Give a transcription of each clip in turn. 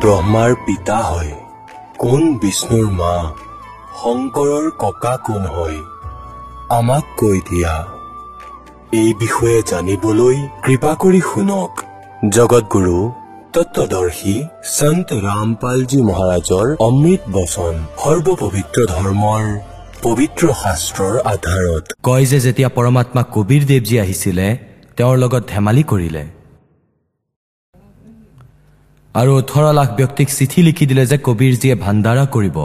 ব্ৰহ্মাৰ পিতা হয়। কোন বিষ্ণুৰ মা? শংকৰৰ ককা কোন হয়? আমাক কৈ দিয়া। এই বিষয়ে জানিবলৈ কৃপা কৰি শুনক। জগতগুৰু তত্বদৰ্শী সন্ত ৰামপালজী মহাৰাজৰ অমৃত বচন সৰ্বপবিত্ৰ ধৰ্মৰ পবিত্ৰ শাস্ত্ৰৰ আধাৰত। কয় যে যেতিয়া পৰমাত্মা কবীৰ দেৱজী আহিছিলে তেওঁৰ লগত ধেমালি কৰিলে। আৰু ওঠৰ লাখ ব্যক্তিক চিঠি লিখি দিলে যে কবীৰজীয়ে ভাণ্ডাৰা কৰিব।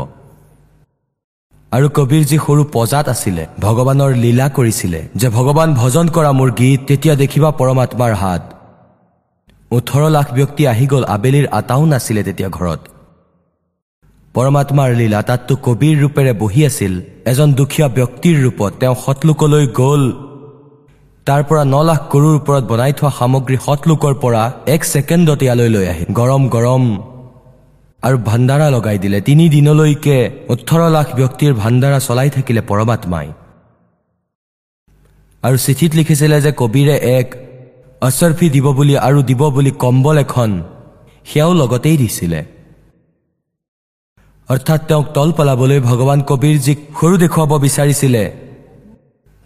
আৰু কবীৰজী সৰু পজাত আছিলে ভগৱানৰ লীলা কৰিছিলে যে ভগৱান ভজন কৰা মোৰ গীত তেতিয়া দেখিবা পৰমাত্মাৰ হাত। ওঠৰ লাখ ব্যক্তি আহি গ'ল আবেলিৰ আটাও নাছিলে তেতিয়া ঘৰত। পৰমাত্মাৰ লীলা তাততো কবিৰ ৰূপেৰে বহি আছিল এজন দুখীয়া ব্যক্তিৰ ৰূপত তেওঁ সৎলোকলৈ গ'ল। তাৰ পৰা ন লাখ গৰুৰ ওপৰত বনাই থোৱা সামগ্ৰী সৎলোকৰ পৰা এক ছেকেণ্ডত ইয়ালৈ লৈ আহে গৰম গৰম আৰু ভাণ্ডাৰা লগাই দিলে। তিনি দিনলৈকে ওঠৰ লাখ ব্যক্তিৰ ভাণ্ডাৰা চলাই থাকিলে পৰমাত্মাই। আৰু চিঠিত লিখিছিলে যে কবিৰে এক অচৰফি দিব বুলি আৰু দিব বুলি কম্বল এখন সেয়াও লগতেই দিছিলে। অৰ্থাৎ তেওঁক তল পেলাবলৈ ভগৱান কবীৰজীক সৰু দেখুৱাব বিচাৰিছিলে।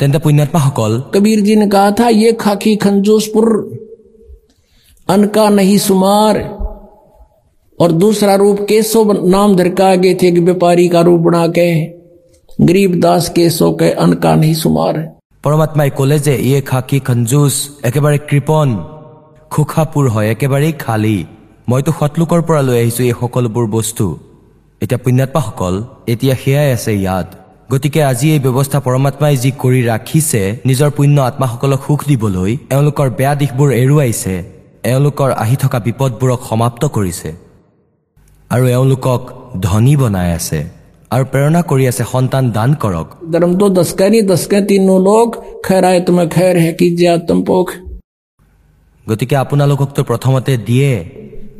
তেন্তে পুণ্যাত্মাসকল कबीर जी ने कहा था ये खाकी खंजूसपुर अन का नहीं सुमार और दूसरा रूप केशव नाम धरका आगे थे कि व्यापारी का रूप बना के गरीब दास केशव के अन का नहीं सुमार পৰমাত্মাই ক'লে যে ইয়ে খাকী খঞ্জুচ একেবাৰে কৃপণ খোখাপুৰ হয় একেবাৰেই খালী মইতো সৎলোকৰ পৰা লৈ আহিছো এই সকলোবোৰ বস্তু এতিয়া পুণ্যাত্মাসকল এতিয়া সেয়াই আছে ইয়াত গতিকে আজি এই ব্যৱস্থা পৰমাত্মাই যি কৰি ৰাখিছে নিজৰ পুণ্য আত্মাসকলক সুখ দিবলৈ এওঁলোকৰ বেয়া দিশবোৰ এৰুৱাইছে এওঁলোকৰ আহি থকা বিপদবোৰক সমাপ্ত কৰিছে আৰু এওঁলোকক ধনী বনাই আছে আৰু প্ৰেৰণা কৰি আছে সন্তান দান কৰক धर्म तो दस का नहीं दस का तीनों लोग खैर आए तुम्हें खैर है कीजिए तुम पोख গতিকে আপোনালোককতো প্ৰথমতে দিয়ে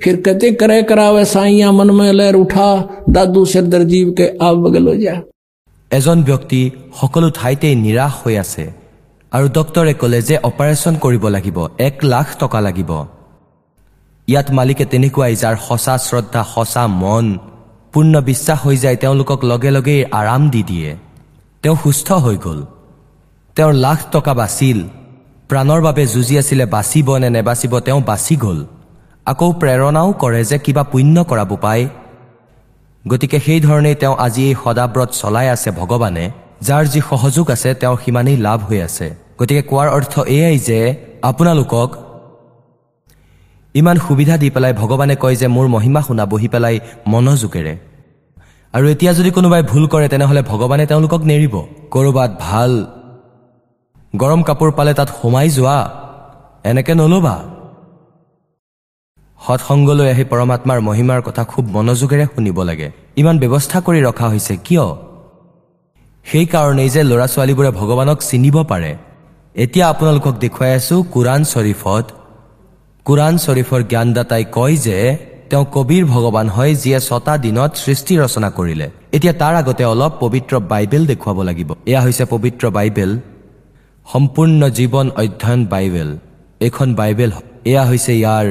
फिर कहते करे करावे साइया मन में लहर उठा दादू सिर दरजीव के आप बगल हो जा এজন ব্যক্তি সকলো ঠাইতেই নিৰাশ হৈ আছে আৰু ডক্তৰে ক'লে যে অপাৰেশ্যন কৰিব লাগিব এক লাখ টকা লাগিব। ইয়াত মালিকে তেনেকুৱাই যাৰ সঁচা শ্ৰদ্ধা সঁচা মন পূৰ্ণ বিশ্বাস হৈ যায় তেওঁলোকক লগে লগেই আৰাম দি দিয়ে। তেওঁ সুস্থ হৈ গ'ল। তেওঁৰ লাখ টকা বাচিল। প্ৰাণৰ বাবে যুঁজি আছিলে বাচিব নে নেবাচিব তেওঁ বাচি গ'ল। আকৌ প্ৰেৰণাও কৰে যে কিবা পুণ্য কৰাব পায়। গতিকে সেইধৰণেই তেওঁ আজি এই সদাব্ৰত চলাই আছে ভগৱানে যাৰ যি সহযোগ আছে তেওঁৰ সিমানেই লাভ হৈ আছে। গতিকে কোৱাৰ অৰ্থ এয়াই যে আপোনালোকক ইমান সুবিধা দি পেলাই ভগৱানে কয় যে মোৰ মহিমা শুনা বহি পেলাই মনোযোগেৰে। আৰু এতিয়া যদি কোনোবাই ভুল কৰে তেনেহ'লে ভগৱানে তেওঁলোকক নেৰিব। ক'ৰবাত ভাল গৰম কাপোৰ পালে তাত সোমাই যোৱা এনেকে নল'বা। সৎসংগলৈ আহি পৰমাত্মাৰ মহিমাৰ কথা খুব মনোযোগেৰে শুনিব লাগে। ইমান ব্যৱস্থা কৰি ৰখা হৈছে কিয়? সেইকাৰণেই যে ল'ৰা ছোৱালীবোৰে ভগৱানক চিনিব পাৰে। এতিয়া আপোনালোকক দেখুৱাই আছো কোৰাণ শ্বৰীফত কোৰাণ শ্বৰীফৰ জ্ঞানদাতাই কয় যে তেওঁ কবিৰ ভগৱান হয় যিয়ে ছটা দিনত সৃষ্টি ৰচনা কৰিলে। এতিয়া তাৰ আগতে অলপ পবিত্ৰ বাইবেল দেখুৱাব লাগিব। এয়া হৈছে পবিত্ৰ বাইবেল সম্পূৰ্ণ জীৱন অধ্যয়ন বাইবেল। এইখন বাইবেল এয়া হৈছে ইয়াৰ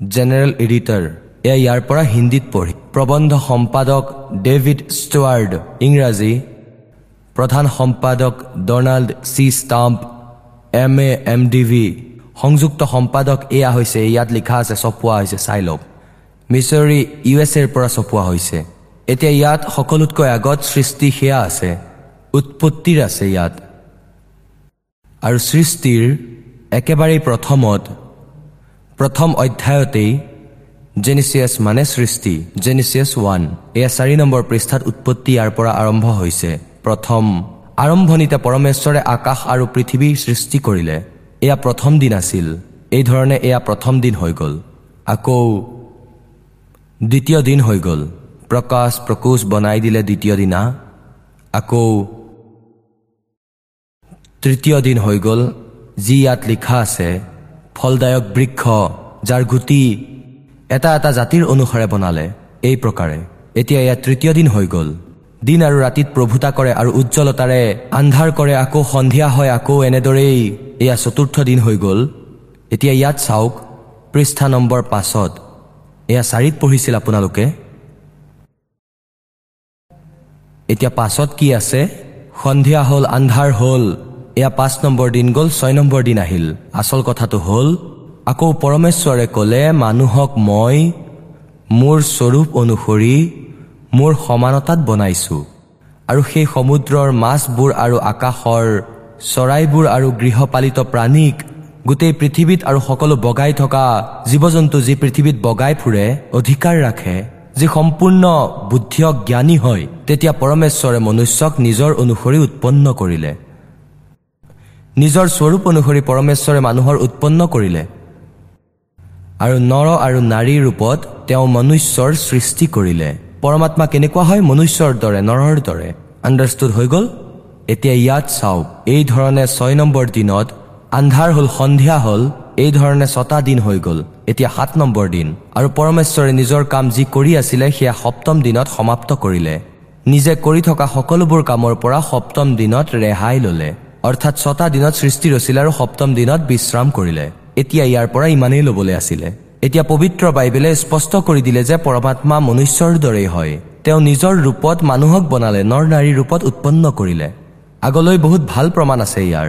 জেনেৰেল এডিটৰ এয়া ইয়াৰ পৰা হিন্দীত পঢ়ি। প্ৰবন্ধ সম্পাদক ডেভিড ষ্টুৱাৰ্ড ইংৰাজী। প্ৰধান সম্পাদক Donald C. Stamp M. A. M. D. V. সংযুক্ত সম্পাদক এয়া হৈছে ইয়াত লিখা আছে চপোৱা হৈছে চাই লওক। Missouri U. এছ. এৰ পৰা চপোৱা হৈছে। এতিয়া ইয়াত সকলোতকৈ আগত সৃষ্টি সেয়া আছে। উৎপত্তিৰ আছে ইয়াত। আৰু সৃষ্টিৰ একেবাৰেই প্ৰথমত প্ৰথম অধ্যায়তেই জেনিচিয়াছ মানে সৃষ্টি জেনিচিয়াছ ওৱান। এয়া চাৰি নম্বৰ পৃষ্ঠাত উৎপত্তি ইয়াৰ পৰা আৰম্ভ হৈছে। প্ৰথম আৰম্ভণিতে পৰমেশ্বৰে আকাশ আৰু পৃথিৱীৰ সৃষ্টি কৰিলে। এয়া প্ৰথম দিন আছিল। এইধৰণে এয়া প্ৰথম দিন হৈ গ'ল। আকৌ দ্বিতীয় দিন হৈ গ'ল। প্ৰকাশ প্ৰকোশ বনাই দিলে দ্বিতীয় দিনা। আকৌ তৃতীয় দিন হৈ গ'ল। যি ইয়াত লিখা আছে ফলদায়ক বৃক্ষ যাৰ গুটি এটা এটা জাতিৰ অনুসাৰে বনালে এই প্ৰকাৰে। এতিয়া ইয়াত তৃতীয় দিন হৈ গ'ল। দিন আৰু ৰাতিত প্ৰভুতা কৰে আৰু উজ্জ্বলতাৰে আন্ধাৰ কৰে আকৌ সন্ধিয়া হয় আকৌ এনেদৰেই এয়া চতুৰ্থ দিন হৈ গ'ল। এতিয়া ইয়াত চাওক পৃষ্ঠা নম্বৰ পাঁচত। এয়া চাৰিত পঢ়িছিল আপোনালোকে? এতিয়া পাছত কি আছে? সন্ধিয়া হ'ল আন্ধাৰ হ'ল। এয়া পাঁচ নম্বৰ দিন গ'ল ছয় নম্বৰ দিন আহিল। আচল কথাটো হ'ল আকৌ পৰমেশ্বৰে ক'লে মানুহক মই মোৰ স্বৰূপ অনুসৰি মোৰ সমানতাত বনাইছোঁ। আৰু সেই সমুদ্ৰৰ মাছবোৰ আৰু আকাশৰ চৰাইবোৰ আৰু গৃহপালিত প্ৰাণীক গোটেই পৃথিৱীত আৰু সকলো বগাই থকা জীৱ জন্তু যি পৃথিৱীত বগাই ফুৰে অধিকাৰ ৰাখে যি সম্পূৰ্ণ বুদ্ধি জ্ঞানী হয় তেতিয়া পৰমেশ্বৰে মনুষ্যক নিজৰ অনুসৰি উৎপন্ন কৰিলে। নিজৰ স্বৰূপ অনুসৰি পৰমেশ্বৰে মানুহৰ উৎপন্ন কৰিলে। আৰু নৰ আৰু নাৰীৰ ৰূপত তেওঁ মনুষ্যৰ সৃষ্টি কৰিলে। পৰমাত্মা কেনেকুৱা হয়? মনুষ্যৰ দৰে নৰৰ দৰে। আণ্ডাৰষ্টুড হৈ গ'ল? এতিয়া ইয়াত চাওক এই ধৰণে ছয় নম্বৰ দিনত আন্ধাৰ হ'ল সন্ধিয়া হ'ল এই ধৰণে ছটা দিন হৈ গ'ল। এতিয়া সাত নম্বৰ দিন। আৰু পৰমেশ্বৰে নিজৰ কাম যি কৰি আছিলে সেয়া সপ্তম দিনত সমাপ্ত কৰিলে। নিজে কৰি থকা সকলোবোৰ কামৰ পৰা সপ্তম দিনত ৰেহাই ল'লে। অৰ্থাৎ ছটা দিনত সৃষ্টি ৰচিলে আৰু সপ্তম দিনত বিশ্ৰাম কৰিলে। এতিয়া ইয়াৰ পৰা ইমানেই ল'বলৈ আছিলে। এতিয়া পবিত্ৰ বাইবেলে স্পষ্ট কৰি দিলে যে পৰমাত্মা মনুষ্যৰ দৰেই হয়। তেওঁ নিজৰ ৰূপত মানুহক বনালে নৰ নাৰীৰ ৰূপত উৎপন্ন কৰিলে। আগলৈ বহুত ভাল প্ৰমাণ আছে ইয়াৰ।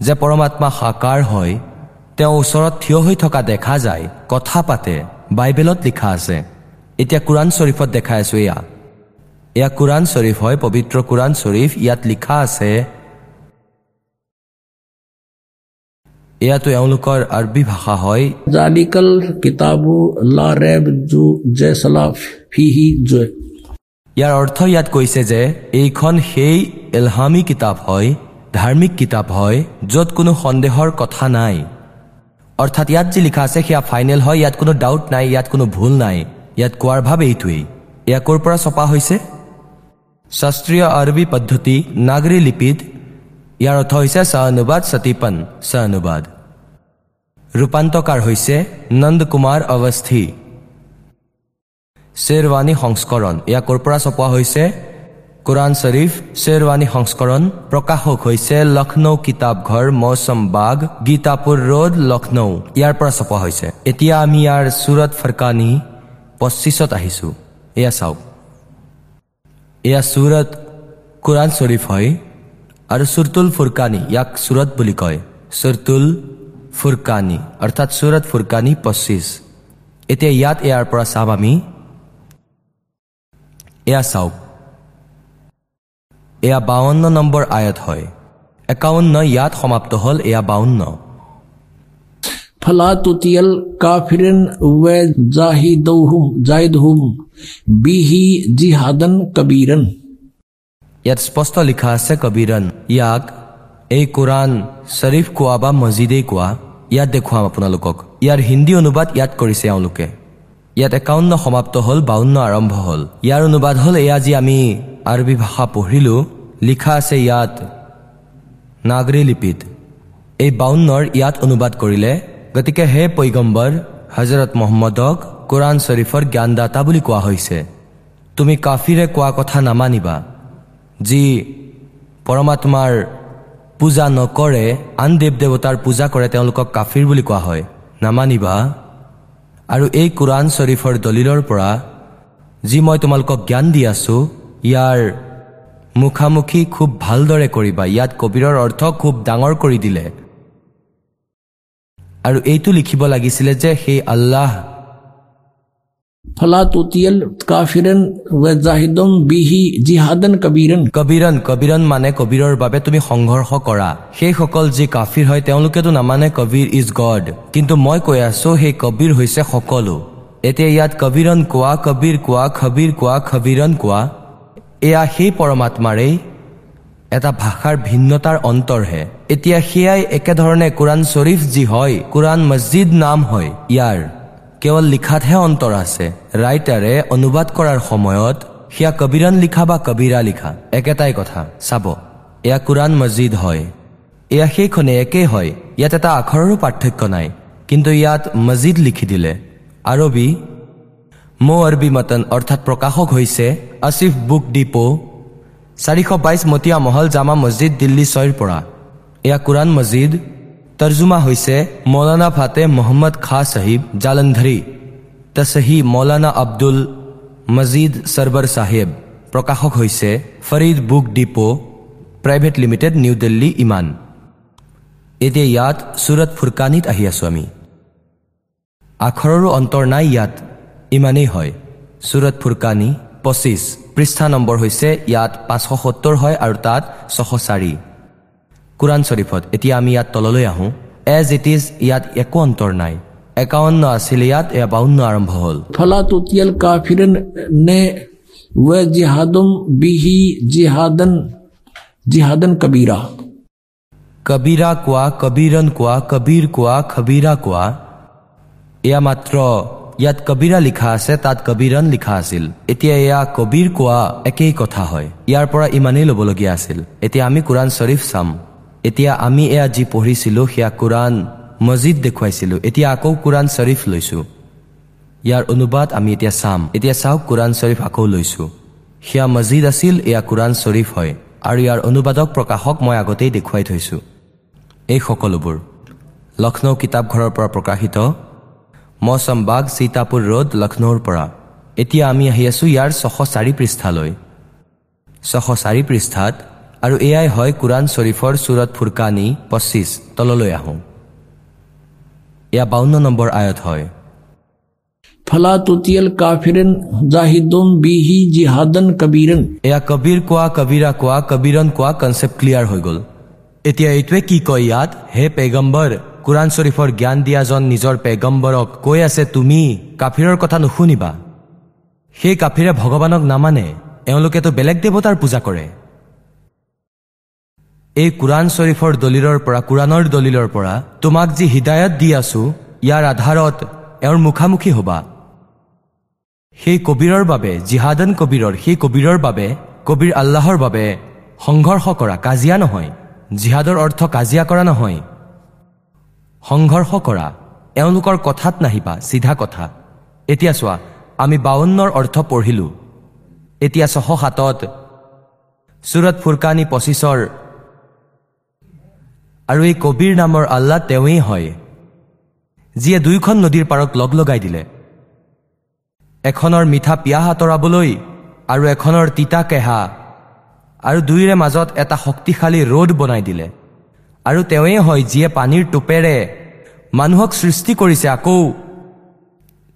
যে পৰমাত্মা সাকাৰ হয় তেওঁ ওচৰত থিয় হৈ থকা দেখা যায় কথা পাতে বাইবেলত লিখা আছে। এতিয়া কোৰাণ শ্বৰীফত দেখাই আছো এয়া। এয়া কোৰাণ শ্বৰীফ হয় পবিত্ৰ কোৰাণ শ্বৰীফ ইয়াত লিখা আছে ইয়াতো এওঁলোকৰ আৰবী ভাষা হয়। জালিকল কিতাবু লা ৰেব জু ফিহি ইয়াৰ অৰ্থ ইয়াত কৈছে যে এইখন সেই এলহামী কিতাপ হয় ধাৰ্মিক কিতাপ হয় য'ত কোনো সন্দেহৰ কথা নাই। অৰ্থাৎ ইয়াত যি লিখা আছে সেয়া ফাইনেল হয় ইয়াত কোনো ডাউট নাই ইয়াত কোনো ভুল নাই। ইয়াত কোৱাৰ ভাৱ এইটোৱেই। এয়া ক'ৰ পৰা ছপা হৈছে? শাস্ত্ৰীয় আৰবী পদ্ধতি নাগৰী লিপিত ইয়াৰ অৰ্থ হৈছে ছ অনুবাদ সতীপন ছ অনুবাদ ৰূপান্তকাৰ হৈছে নন্দ কুমাৰ অৱস্থি শ্বেৰৱানী সংস্কৰণ এয়া ক'ৰ পৰা ছপোৱা হৈছে কোৰাণ শ্বৰীফ শ্বেৰৱানী সংস্কৰণ প্ৰকাশক হৈছে লক্ষ্ণৌ কিতাপ ঘৰ মৌচম বাগ গীতাপুৰ ৰোড লক্ষ্ণৌ ইয়াৰ পৰা ছপোৱা হৈছে। এতিয়া আমি ইয়াৰ চুৰট ফৰকানী পঁচিছত আহিছোঁ এয়া চাওক এয়া চুৰট কোৰাণ শ্বৰীফ হয় আৰু চুৰতুল ফুৰকানী ইয়াক চুৰত বুলি কয়। চুৰতুল ফুৰকানী অৰ্থাৎ চুৰত ফুৰকানী পঁচিছ। এতিয়া ইয়াত ইয়াৰ পৰা চাম আমি। এয়া চাওক। এয়া বাৱন্ন নম্বৰ আয়ত হয়। একাৱন্ন ইয়াত সমাপ্ত হ'ল এয়া বাৱন্ন। ফলা তুতিয়েল কাফিৰেন ৱে জাহিদৌহুম জাহিদহুম বিহি জিহাদন কবিৰণ ইয়াত স্পষ্ট লিখা আছে কবিৰন ইয়াক এই কোৰাণ শ্বৰীফ কোৱা বা মছজিদেই কোৱা ইয়াত দেখুৱাম আপোনালোকক ইয়াৰ হিন্দী অনুবাদ ইয়াত কৰিছে এওঁলোকে ইয়াত একাৱন্ন সমাপ্ত হ'ল বাৱন্ন আৰম্ভ হ'ল ইয়াৰ অনুবাদ হ'ল এয়া যি আমি আৰবী ভাষা পঢ়িলো লিখা আছে ইয়াত নাগৰী লিপিত এই বাৱন্নৰ ইয়াত অনুবাদ কৰিলে গতিকে হে পৈগম্বৰ হজৰত মহম্মদক কোৰাণ শ্বৰীফৰ জ্ঞানদাতা বুলি কোৱা হৈছে তুমি কাফিৰে কোৱা কথা নামানিবা যি পৰমাত্মাৰ পূজা নকৰে আন দেৱ দেৱতাৰ পূজা কৰে তেওঁলোকক কাফিৰ বুলি কোৱা হয়। নামানিবা। আৰু এই কোৰাণ শ্বৰীফৰ দলিলৰ পৰা যি মই তোমালোকক জ্ঞান দি আছো ইয়াৰ মুখামুখি খুব ভালদৰে কৰিবা। ইয়াত কবিৰৰ অৰ্থ খুব ডাঙৰ কৰি দিলে। আৰু এইটো লিখিব লাগিছিলে যে সেই আল্লাহ फला तुतियल काफिरन व जाहिदुम बिही जिहादन कबीरन কবিৰন কবিৰন মানে কবিৰৰ বাবে তুমি সংঘৰ্ষ কৰা সেইসকল যি কাফিৰ হয় তেওঁলোকেতো নামানে কবিৰ ইজ গড কিন্তু মই কৈ আছো সেই কবিৰ হৈছে সকলো এতিয়া ইয়াত কবিৰন কোৱা কবিৰ কোৱা খবিৰ কোৱা খবিৰন কোৱা এয়া সেই পৰমাত্মাৰেই এটা ভাষাৰ ভিন্নতাৰ অন্তৰহে এতিয়া সেয়াই একেধৰণে কোৰাণ শ্বৰীফ যি হয় কোৰাণ মছজিদ নাম হয় ইয়াৰ কেৱল লিখাতহে অন্তৰ আছে। ৰাইটাৰে অনুবাদ কৰাৰ সময়ত সেয়া কবিৰন লিখা বা কবিৰা লিখা একেটাই কথা। চাব এয়া কোৰাণ মছজিদ হয়। এয়া সেইখনে একেই হয় ইয়াত এটা আখৰৰো পাৰ্থক্য নাই কিন্তু ইয়াত মছজিদ লিখি দিলে। আৰবী মো আৰবী মতন অৰ্থাৎ প্ৰকাশক হৈছে আসিফ বুক ডিপো চাৰিশ বাইছ মতিয়া মহল জামা মছজিদ দিল্লী ছয়ৰ পৰা। এয়া কোৰাণ মছজিদ তৰ্জুমা হৈছে মৌলানা ফাতে মহম্মদ খাঁ চাহিব জালন্ধৰী তছহি মৌলানা আব্দুল মজিদ সৰবৰ চাহেব প্ৰকাশক হৈছে Farid book depot private limited New Delhi ইমান এতিয়া ইয়াত চুৰট ফুৰকানীত আহি আছো আমি আখৰৰো অন্তৰ নাই ইয়াত ইমানেই হয় চুৰট ফুৰকানী পঁচিছ পৃষ্ঠা নম্বৰ হৈছে ইয়াত পাঁচশ সত্তৰ হয় আৰু তাত ছশ চাৰি কোৰাণ শ্বৰীফত এতিয়া আমি ইয়াত তললৈ আহোঁ। এজ ইট ইজ ইয়াত একো অন্তৰ নাই। একাৱন্ন আছিল ইয়াত এয়া বাৱন্ন আৰম্ভ হ'ল। ফলাতিয়েল কবিৰা। কোৱা কবিৰণ কোৱা কবিৰ কোৱা খবিৰা কোৱা। এয়া মাত্ৰ ইয়াত কবিৰা লিখা আছে তাত কবিৰণ লিখা আছিল। এতিয়া এয়া কবিৰ কোৱা একেই কথা হয়। ইয়াৰ পৰা ইমানেই ল'বলগীয়া আছিল। এতিয়া আমি কোৰাণ শ্বৰীফ চাম। এতিয়া আমি এয়া যি পঢ়িছিলোঁ সেয়া কোৰাণ মছজিদ দেখুৱাইছিলোঁ। এতিয়া আকৌ কোৰাণ শ্বৰীফ লৈছোঁ। ইয়াৰ অনুবাদ আমি এতিয়া চাম। এতিয়া চাওক কোৰাণ শ্বৰীফ আকৌ লৈছোঁ। সেয়া মছজিদ আছিল এয়া কোৰাণ শ্বৰীফ হয়। আৰু ইয়াৰ অনুবাদক প্ৰকাশক মই আগতেই দেখুৱাই থৈছোঁ। এই সকলোবোৰ। লক্ষ্ণৌ কিতাপঘৰৰ পৰা প্ৰকাশিত। মৌচমবাগ সীতাপুৰ ৰোড লক্ষ্ণৌৰ পৰা। এতিয়া আমি আহি আছোঁ ইয়াৰ ছশ চাৰি পৃষ্ঠালৈ। ছশ চাৰি পৃষ্ঠাত আৰু এয়াই হয় কোৰাণ শ্বৰীফৰ চুৰত ফুৰকানি পঁচিছ তললৈ আহোঁ। এয়া বাৱন্ন নম্বৰ আয়ত হয়। ফলাতিয়েল কাফিৰেন জাহিদম বিহি জিহাদন কবিৰন। এয়া কবিৰ কোৱা কবিৰা কোৱা কবিৰন কোৱা কনচেপ্ট ক্লিয়াৰ হৈ গ'ল। এতিয়া এইটোৱে কি কয় ইয়াত? হে পেগম্বৰ কোৰাণ শ্বৰীফৰ জ্ঞান দিয়াজন নিজৰ পেগম্বৰক কৈ আছে তুমি কাফিৰৰ কথা নুশুনিবা। সেই কাফিৰে ভগৱানক নামানে। এওঁলোকেতো বেলেগ দেৱতাৰ পূজা কৰে। এই কোৰাণ শ্বৰীফৰ দলিলৰ পৰা কোৰাণৰ দলিলৰ পৰা তোমাক যি হৃদায়ত দি আছো ইয়াৰ আধাৰত এওঁৰ মুখামুখি হ'বা। সেই কবিৰৰ বাবে জিহাদন কবিৰৰ সেই কবিৰৰ বাবে কবিৰ আল্লাহৰ বাবে সংঘৰ্ষ কৰা কাজিয়া নহয়। জিহাদৰ অৰ্থ কাজিয়া কৰা নহয়। সংঘৰ্ষ কৰা। এওঁলোকৰ কথাত নাহিবা চিধা কথা। এতিয়া চোৱা আমি বাৱন্নৰ অৰ্থ পঢ়িলোঁ। এতিয়া ছশ সাতত। চুৰত ফুৰকানী পঁচিছৰ আৰু এই কবিৰ নামৰ আল্লাহ তেওঁৱেই হয় যিয়ে দুয়োখন নদীৰ পাৰত লগ লগাই দিলে। এখনৰ মিঠা পিয়াহ আঁতৰাবলৈ আৰু এখনৰ তিতা কেহা আৰু দুয়োৰে মাজত এটা শক্তিশালী ৰ'দ বনাই দিলে। আৰু তেওঁৱেই হয় যিয়ে পানীৰ টোপেৰে মানুহক সৃষ্টি কৰিছে আকৌ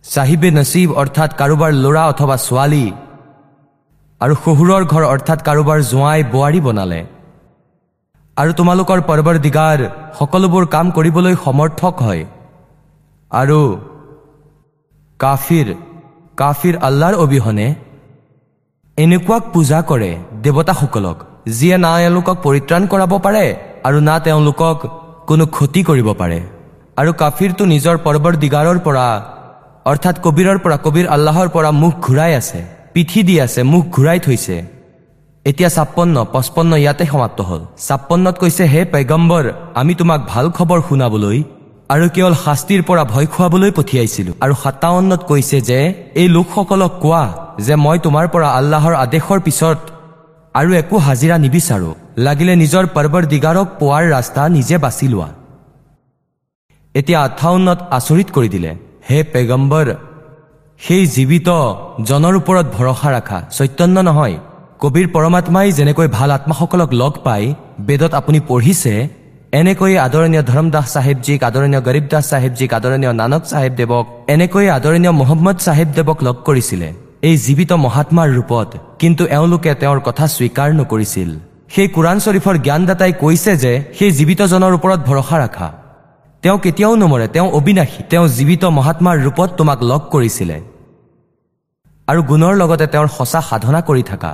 চাহিবে নচিব অৰ্থাৎ কাৰোবাৰ ল'ৰা অথবা ছোৱালী আৰু শহুৰৰ ঘৰ অৰ্থাৎ কাৰোবাৰ জোঁৱাই বোৱাৰী বনালে। আৰু তোমালোকৰ পৰ্বৰ দিগাৰ সকলোবোৰ কাম কৰিবলৈ সমৰ্থক হয়। আৰু কাফিৰ কাফিৰ আল্লাৰ অবিহনে এনেকুৱাক পূজা কৰে দেৱতাসকলক যিয়ে না এওঁলোকক পৰিত্ৰাণ কৰাব পাৰে আৰু না তেওঁলোকক কোনো ক্ষতি কৰিব পাৰে। আৰু কাফিৰটো নিজৰ পৰ্বৰ দিগাৰৰ পৰা অৰ্থাৎ কবিৰৰ পৰা কবিৰ আল্লাহৰ পৰা মুখ ঘূৰাই আছে পিঠি দি আছে মুখ ঘূৰাই থৈছে। এতিয়া ছাপন্ন পঁচপন্ন ইয়াতে সমাপ্ত হ'ল। ছাপন্নত কৈছে হে পেগম্বৰ আমি তোমাক ভাল খবৰ শুনাবলৈ আৰু কেৱল শাস্তিৰ পৰা ভয় খুৱাবলৈ পঠিয়াইছিলো। আৰু সাতাৱন্নত কৈছে যে এই লোকসকলক কোৱা যে মই তোমাৰ পৰা আল্লাহৰ আদেশৰ পিছত আৰু একো হাজিৰা নিবিচাৰো। লাগিলে নিজৰ পৰ্বৰ দিগাৰক পোৱাৰ ৰাস্তা নিজে বাছি লোৱা। এতিয়া আঠাৱন্নত আচৰিত কৰি দিলে হে পেগম্বৰ সেই জীৱিত জনৰ ওপৰত ভৰসা ৰাখা। চৈতন্য নহয় কবিৰ পৰমাত্মাই যেনেকৈ ভাল আত্মাসকলক লগ পাই বেদত আপুনি পঢ়িছে এনেকৈয়ে আদৰণীয় ধৰমদাস চাহেবজীক আদৰণীয় গৰীব দাস চাহেবজীক আদৰণীয় নানক চাহেবদেৱক এনেকৈয়ে আদৰণীয় মহম্মদ চাহেবদেৱক লগ কৰিছিলে। এই জীৱিত মহাত্মাৰ ৰূপত কিন্তু এওঁলোকে তেওঁৰ কথা স্বীকাৰ নকৰিছিল। সেই কোৰাণ শ্বৰীফৰ জ্ঞানদাতাই কৈছে যে সেই জীৱিতজনৰ ওপৰত ভৰসা ৰাখা। তেওঁ কেতিয়াও নমৰে তেওঁ অবিনাশী তেওঁ জীৱিত মহাত্মাৰ ৰূপত তোমাক লগ কৰিছিলে। আৰু গুণৰ লগতে তেওঁৰ সঁচা সাধনা কৰি থাকা।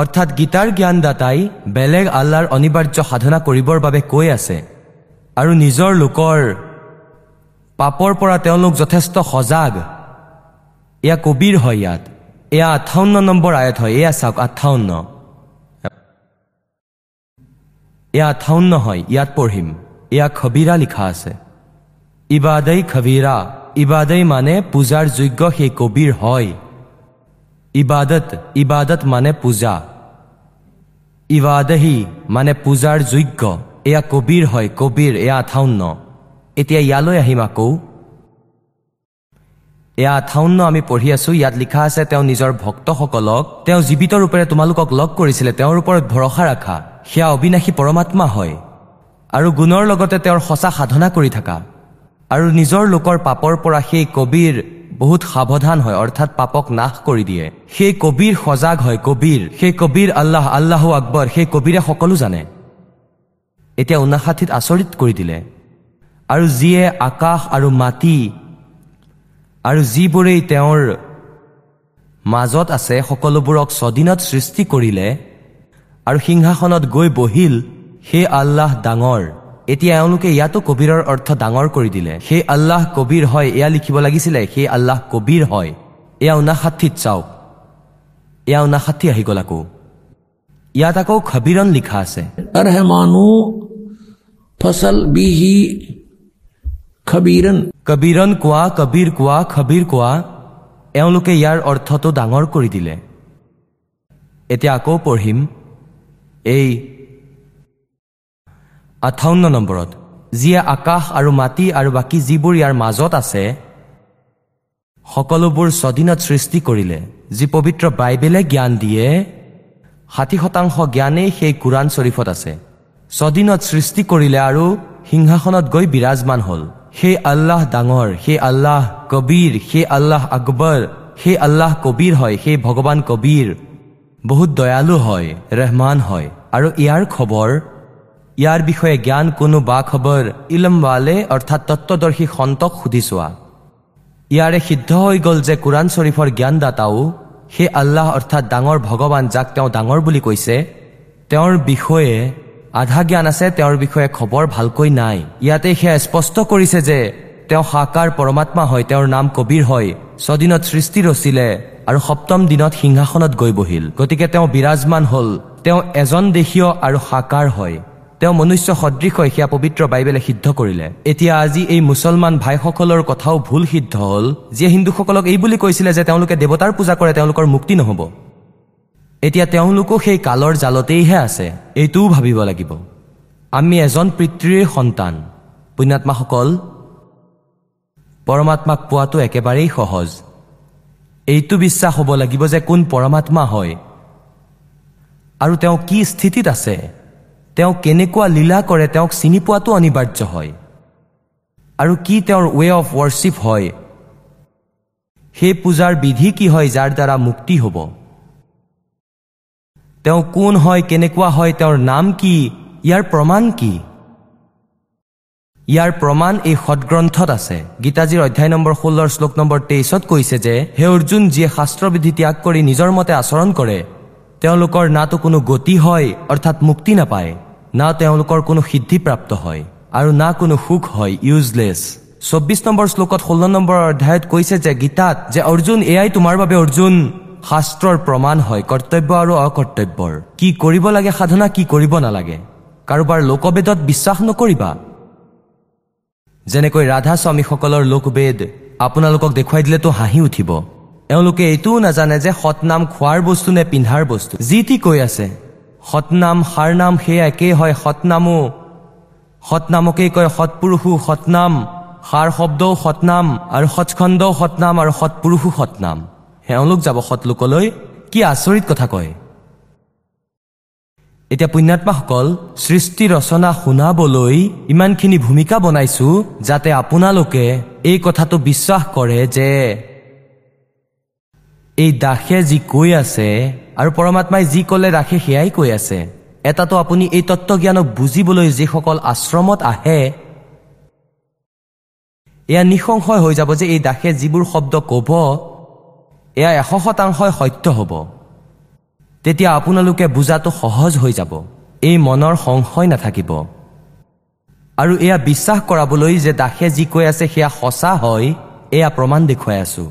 অৰ্থাৎ গীতাৰ জ্ঞানদাতাই বেলেগ আল্লাৰ অনিবাৰ্য সাধনা কৰিবৰ বাবে কৈ আছে আৰু নিজৰ লোকৰ পাপৰ পৰা তেওঁলোক যথেষ্ট সজাগ। এয়া কবিৰ হয় ইয়াত। এয়া আঠাৱন্ন নম্বৰ আয়ত হয়। এয়া চাওক আঠাৱন্ন। এয়া আঠাৱন্ন হয়। ইয়াত পঢ়িম। এয়া খবিৰা লিখা আছে। ইবাদৈ খবিৰা। ইবাদৈ মানে পূজাৰ যোগ্য সেই কবিৰ হয়। ইবাদত ইবাদত মানে পূজা। ইবাদহি মানে পূজাৰ যোগ্য। এয়া কবিৰ হয় কবিৰ এয়া আঠাৱন্ন। এতিয়া ইয়ালৈ আহিম আকৌ। এয়া আঠাউন্ন আমি পঢ়ি আছো ইয়াত লিখা আছে তেওঁ নিজৰ ভক্তসকলক তেওঁ জীৱিত ৰূপেৰে তোমালোকক লগ কৰিছিলে তেওঁৰ ওপৰত ভৰসা ৰাখা। সেয়া অবিনাশী পৰমাত্মা হয়। আৰু গুণৰ লগতে তেওঁৰ সঁচা সাধনা কৰি থাকা। আৰু নিজৰ লোকৰ পাপৰ পৰা সেই কবিৰ বহুত সাৱধান হয় অৰ্থাৎ পাপক নাশ কৰি দিয়ে। সেই কবিৰ সজাগ হয় কবিৰ। সেই কবিৰ আল্লাহ আল্লাহ আকবৰ। সেই কবিৰে সকলো জানে। এতিয়া ঊনাষাঠিত আচৰিত কৰি দিলে। আৰু যিয়ে আকাশ আৰু মাটি আৰু যিবোৰেই তেওঁৰ মাজত আছে সকলোবোৰক ছদিনত সৃষ্টি কৰিলে আৰু সিংহাসনত গৈ বহিল সেই আল্লাহ ডাঙৰ। এতিয়া এওঁলোকে ইয়াতো কবিৰৰ অৰ্থ ডাঙৰ কৰি দিলে। সেই আল্লাহ কবিৰ হয় এয়া লিখিব লাগিছিলে সেই আল্লাহ কবিৰ হয়। এয়া উনাষাঠিত চাওক। এয়া উনাষাঠি আহি গ'ল আকৌ। ইয়াত আকৌ খবিৰণ লিখা আছে। কবিৰণ কোৱা কবিৰ কোৱা খবিৰ কোৱা এওঁলোকে ইয়াৰ অৰ্থটো ডাঙৰ কৰি দিলে। এতিয়া আকৌ পঢ়িম। এই আঠাৱন্ন নম্বৰত যিয়ে আকাশ আৰু মাটি আৰু বাকী যিবোৰ ইয়াৰ মাজত আছে সকলোবোৰ ছদিনত সৃষ্টি কৰিলে যি পবিত্ৰ বাইবেলে জ্ঞান দিয়ে ষাঠি শতাংশ জ্ঞানেই সেই কোৰাণ শ্বৰীফত আছে। ছদিনত সৃষ্টি কৰিলে আৰু সিংহাসনত গৈ বিৰাজমান হ'ল। সেই আল্লাহ ডাঙৰ সেই আল্লাহ কবীৰ সেই আল্লাহ আকবৰ সেই আল্লাহ কবীৰ হয় সেই ভগৱান কবীৰ বহুত দয়ালু হয় ৰেহমান হয়। আৰু ইয়াৰ খবৰ ইয়াৰ বিষয়ে জ্ঞান কোনো বা খবৰ ইলমৱালে অৰ্থাৎ তত্বদৰ্শী সন্তক সুধি চোৱা। ইয়াৰে সিদ্ধ হৈ গ'ল যে কোৰাণ শ্বৰীফৰ জ্ঞানদাতাও সেই আল্লাহ অৰ্থাৎ ডাঙৰ ভগৱান যাক তেওঁ ডাঙৰ বুলি কৈছে তেওঁৰ বিষয়ে আধা জ্ঞান আছে তেওঁৰ বিষয়ে খবৰ ভালকৈ নাই। ইয়াতে সেয়া স্পষ্ট কৰিছে যে তেওঁ সাকাৰ পৰমাত্মা হয় তেওঁৰ নাম কবিৰ হয় ছদিনত সৃষ্টি ৰচিলে আৰু সপ্তম দিনত সিংহাসনত গৈ বহিল। গতিকে তেওঁ বিৰাজমান হ'ল তেওঁ এজন দেশীয় আৰু সাকাৰ হয়। তেওঁ মনুষ্য সদৃশ সেয়া পবিত্ৰ বাইবেলে সিদ্ধ কৰিলে। এতিয়া আজি এই মুছলমান ভাইসকলৰ কথাও ভুল সিদ্ধ হ'ল যিয়ে হিন্দুসকলক এই বুলি কৈছিলে যে তেওঁলোকে দেৱতাৰ পূজা কৰে তেওঁলোকৰ মুক্তি নহ'ব। এতিয়া তেওঁলোকো সেই কালৰ জালতেইহে আছে এইটোও ভাবিব লাগিব। আমি এজন পিতৃৰ সন্তান। পুণ্যাত্মাসকল পৰমাত্মাক পোৱাটো একেবাৰেই সহজ। এইটো বিশ্বাস হ'ব লাগিব যে কোন পৰমাত্মা হয়। আৰু তেওঁ কি স্থিতিত আছে? তেওঁ কেনেকুৱা লীলা কৰে তেওঁক চিনি পোৱাটো অনিবাৰ্য হয়। আৰু কি তেওঁৰ ৱে অফ ৱৰ্শ্বিপ হয় সেই পূজাৰ বিধি কি হয় যাৰ দ্বাৰা মুক্তি হ'ব। তেওঁ কোন হয় কেনেকুৱা হয় তেওঁৰ নাম কি ইয়াৰ প্ৰমাণ কি? ইয়াৰ প্ৰমাণ এই সদগ্ৰন্থত আছে। গীতাজীৰ অধ্যায় নম্বৰ ষোল্লৰ শ্লোক নম্বৰ তেইছত কৈছে যে হে অৰ্জুন যিয়ে শাস্ত্ৰবিধি ত্যাগ কৰি নিজৰ মতে আচৰণ কৰে তেওঁলোকৰ নাতো কোনো গতি হয় অৰ্থাৎ মুক্তি নাপায়। না তেওঁলোকৰ কোনো সিদ্ধিপ্ৰাপ্ত হয় আৰু না কোনো সুখ হয় ইউজলেছ চৌব্বিছ নম্বৰ শ্লোকত ষোল্ল নম্বৰ অধ্যায়ত কৈছে যে গীতাত যে অৰ্জুন এয়াই তোমাৰ বাবে অৰ্জুন। শাস্ত্ৰৰ প্ৰমাণ হয় কৰ্তব্য আৰু অকৰ্তব্যৰ। কি কৰিব লাগে সাধনা কি কৰিব নালাগে? কাৰোবাৰ লোকবেদত বিশ্বাস নকৰিবা? যেনেকৈ ৰাধা স্বামীসকলৰ লোকবেদ আপোনালোকক দেখুৱাই দিলেতো হাঁহি উঠিব। এওঁলোকে এইটোও নাজানে যে সতনাম খোৱাৰ বস্তু নে পিন্ধাৰ বস্তু? যি টি কৈ আছে। সতনাম সাৰনাম সেয়া একেই হয় সতনামো সতনামকেই কয় সৎপুৰুষো সতনাম সাৰ শব্দও সতনাম আৰু সৎখণ্ডও সতনাম আৰু সৎপুৰুষো সতনাম এওঁলোক যাব সৎলোকলৈ কি আচৰিত কথা কয়। এতিয়া পুণ্যাত্মাসকল সৃষ্টি ৰচনা শুনাবলৈ ইমানখিনি ভূমিকা বনাইছো যাতে আপোনালোকে এই কথাটো বিশ্বাস কৰে যে এই দাসে যি কৈ আছে আৰু পৰমাত্মাই যি ক'লে ৰাখে সেয়াই কৈ আছে। এটাটো আপুনি এই তত্বজ্ঞানক বুজিবলৈ যিসকল আশ্ৰমত আহে এয়া নিঃসংশয় হৈ যাব যে এই দাসে যিবোৰ শব্দ ক'ব এয়া এশ শতাংশই সত্য হ'ব। তেতিয়া আপোনালোকে বুজাটো সহজ হৈ যাব। এই মনৰ সংশয় নাথাকিব। আৰু এয়া বিশ্বাস কৰাবলৈ যে দাসে যি কৈ আছে সেয়া সঁচা হয় এয়া প্ৰমাণ দেখুৱাই আছো।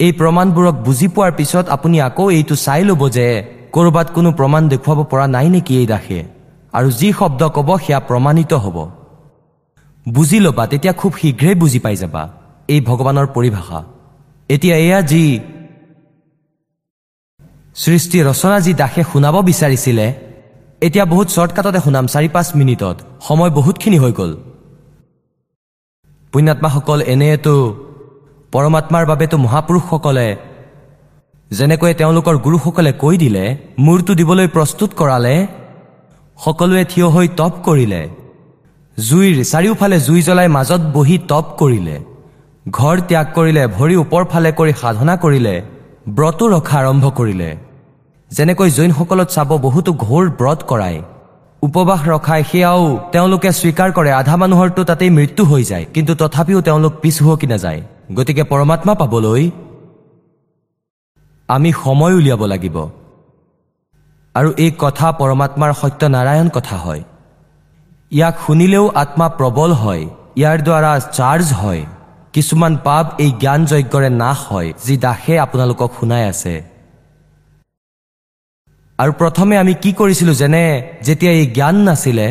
এই প্ৰমাণবোৰক বুজি পোৱাৰ পিছত আপুনি আকৌ এইটো চাই ল'ব যে ক'ৰবাত কোনো প্ৰমাণ দেখুৱাব পৰা নাই নেকি এই দাসে। আৰু যি শব্দ ক'ব সেয়া প্ৰমাণিত হ'ব। বুজি ল'বা তেতিয়া খুব শীঘ্ৰেই বুজি পাই যাবা এই ভগৱানৰ পৰিভাষা। এতিয়া এয়া যি সৃষ্টি ৰচনা যি দাসে শুনাব বিচাৰিছিলে এতিয়া বহুত শ্বৰ্টকাটতে শুনাম চাৰি পাঁচ মিনিটত। সময় বহুতখিনি হৈ গ'ল। পুণ্যাত্মাসকল এনেয়েতো পৰমাত্মাৰ বাবেতো মহাপুৰুষসকলে যেনেকৈ তেওঁলোকৰ গুৰুসকলে কৈ দিলে মূৰটো দিবলৈ প্ৰস্তুত কৰালে সকলোৱে থিয় হৈ তপ কৰিলে। জুইৰ চাৰিওফালে জুই জ্বলাই মাজত বহি তপ কৰিলে। ঘৰ ত্যাগ কৰিলে ভৰি ওপৰ ফালে কৰি সাধনা কৰিলে ব্ৰতো ৰখা আৰম্ভ কৰিলে। যেনেকৈ জৈনসকলত চাব বহুতো ঘোৰ ব্ৰত কৰায়। উপবাস ৰখাই সেয়াও তেওঁলোকে স্বীকাৰ কৰে আধা মানুহৰতো তাতেই মৃত্যু হৈ যায় কিন্তু তথাপিও তেওঁলোক পিছ হুৱকি নাযায়। গতিকে পৰমাত্মা পাবলৈ আমি সময় উলিয়াব লাগিব। আৰু এই কথা পৰমাত্মাৰ সত্যনাৰায়ণ কথা হয়। ইয়াক শুনিলেও আত্মা প্ৰবল হয় ইয়াৰ দ্বাৰা চাৰ্জ হয়। কিছুমান পাপ এই জ্ঞান যজ্ঞৰে নাশ হয় যি দাসে আপোনালোকক শুনাই আছে। আৰু প্ৰথমে আমি কি কৰিছিলোঁ যেনে যেতিয়া এই জ্ঞান নাছিলে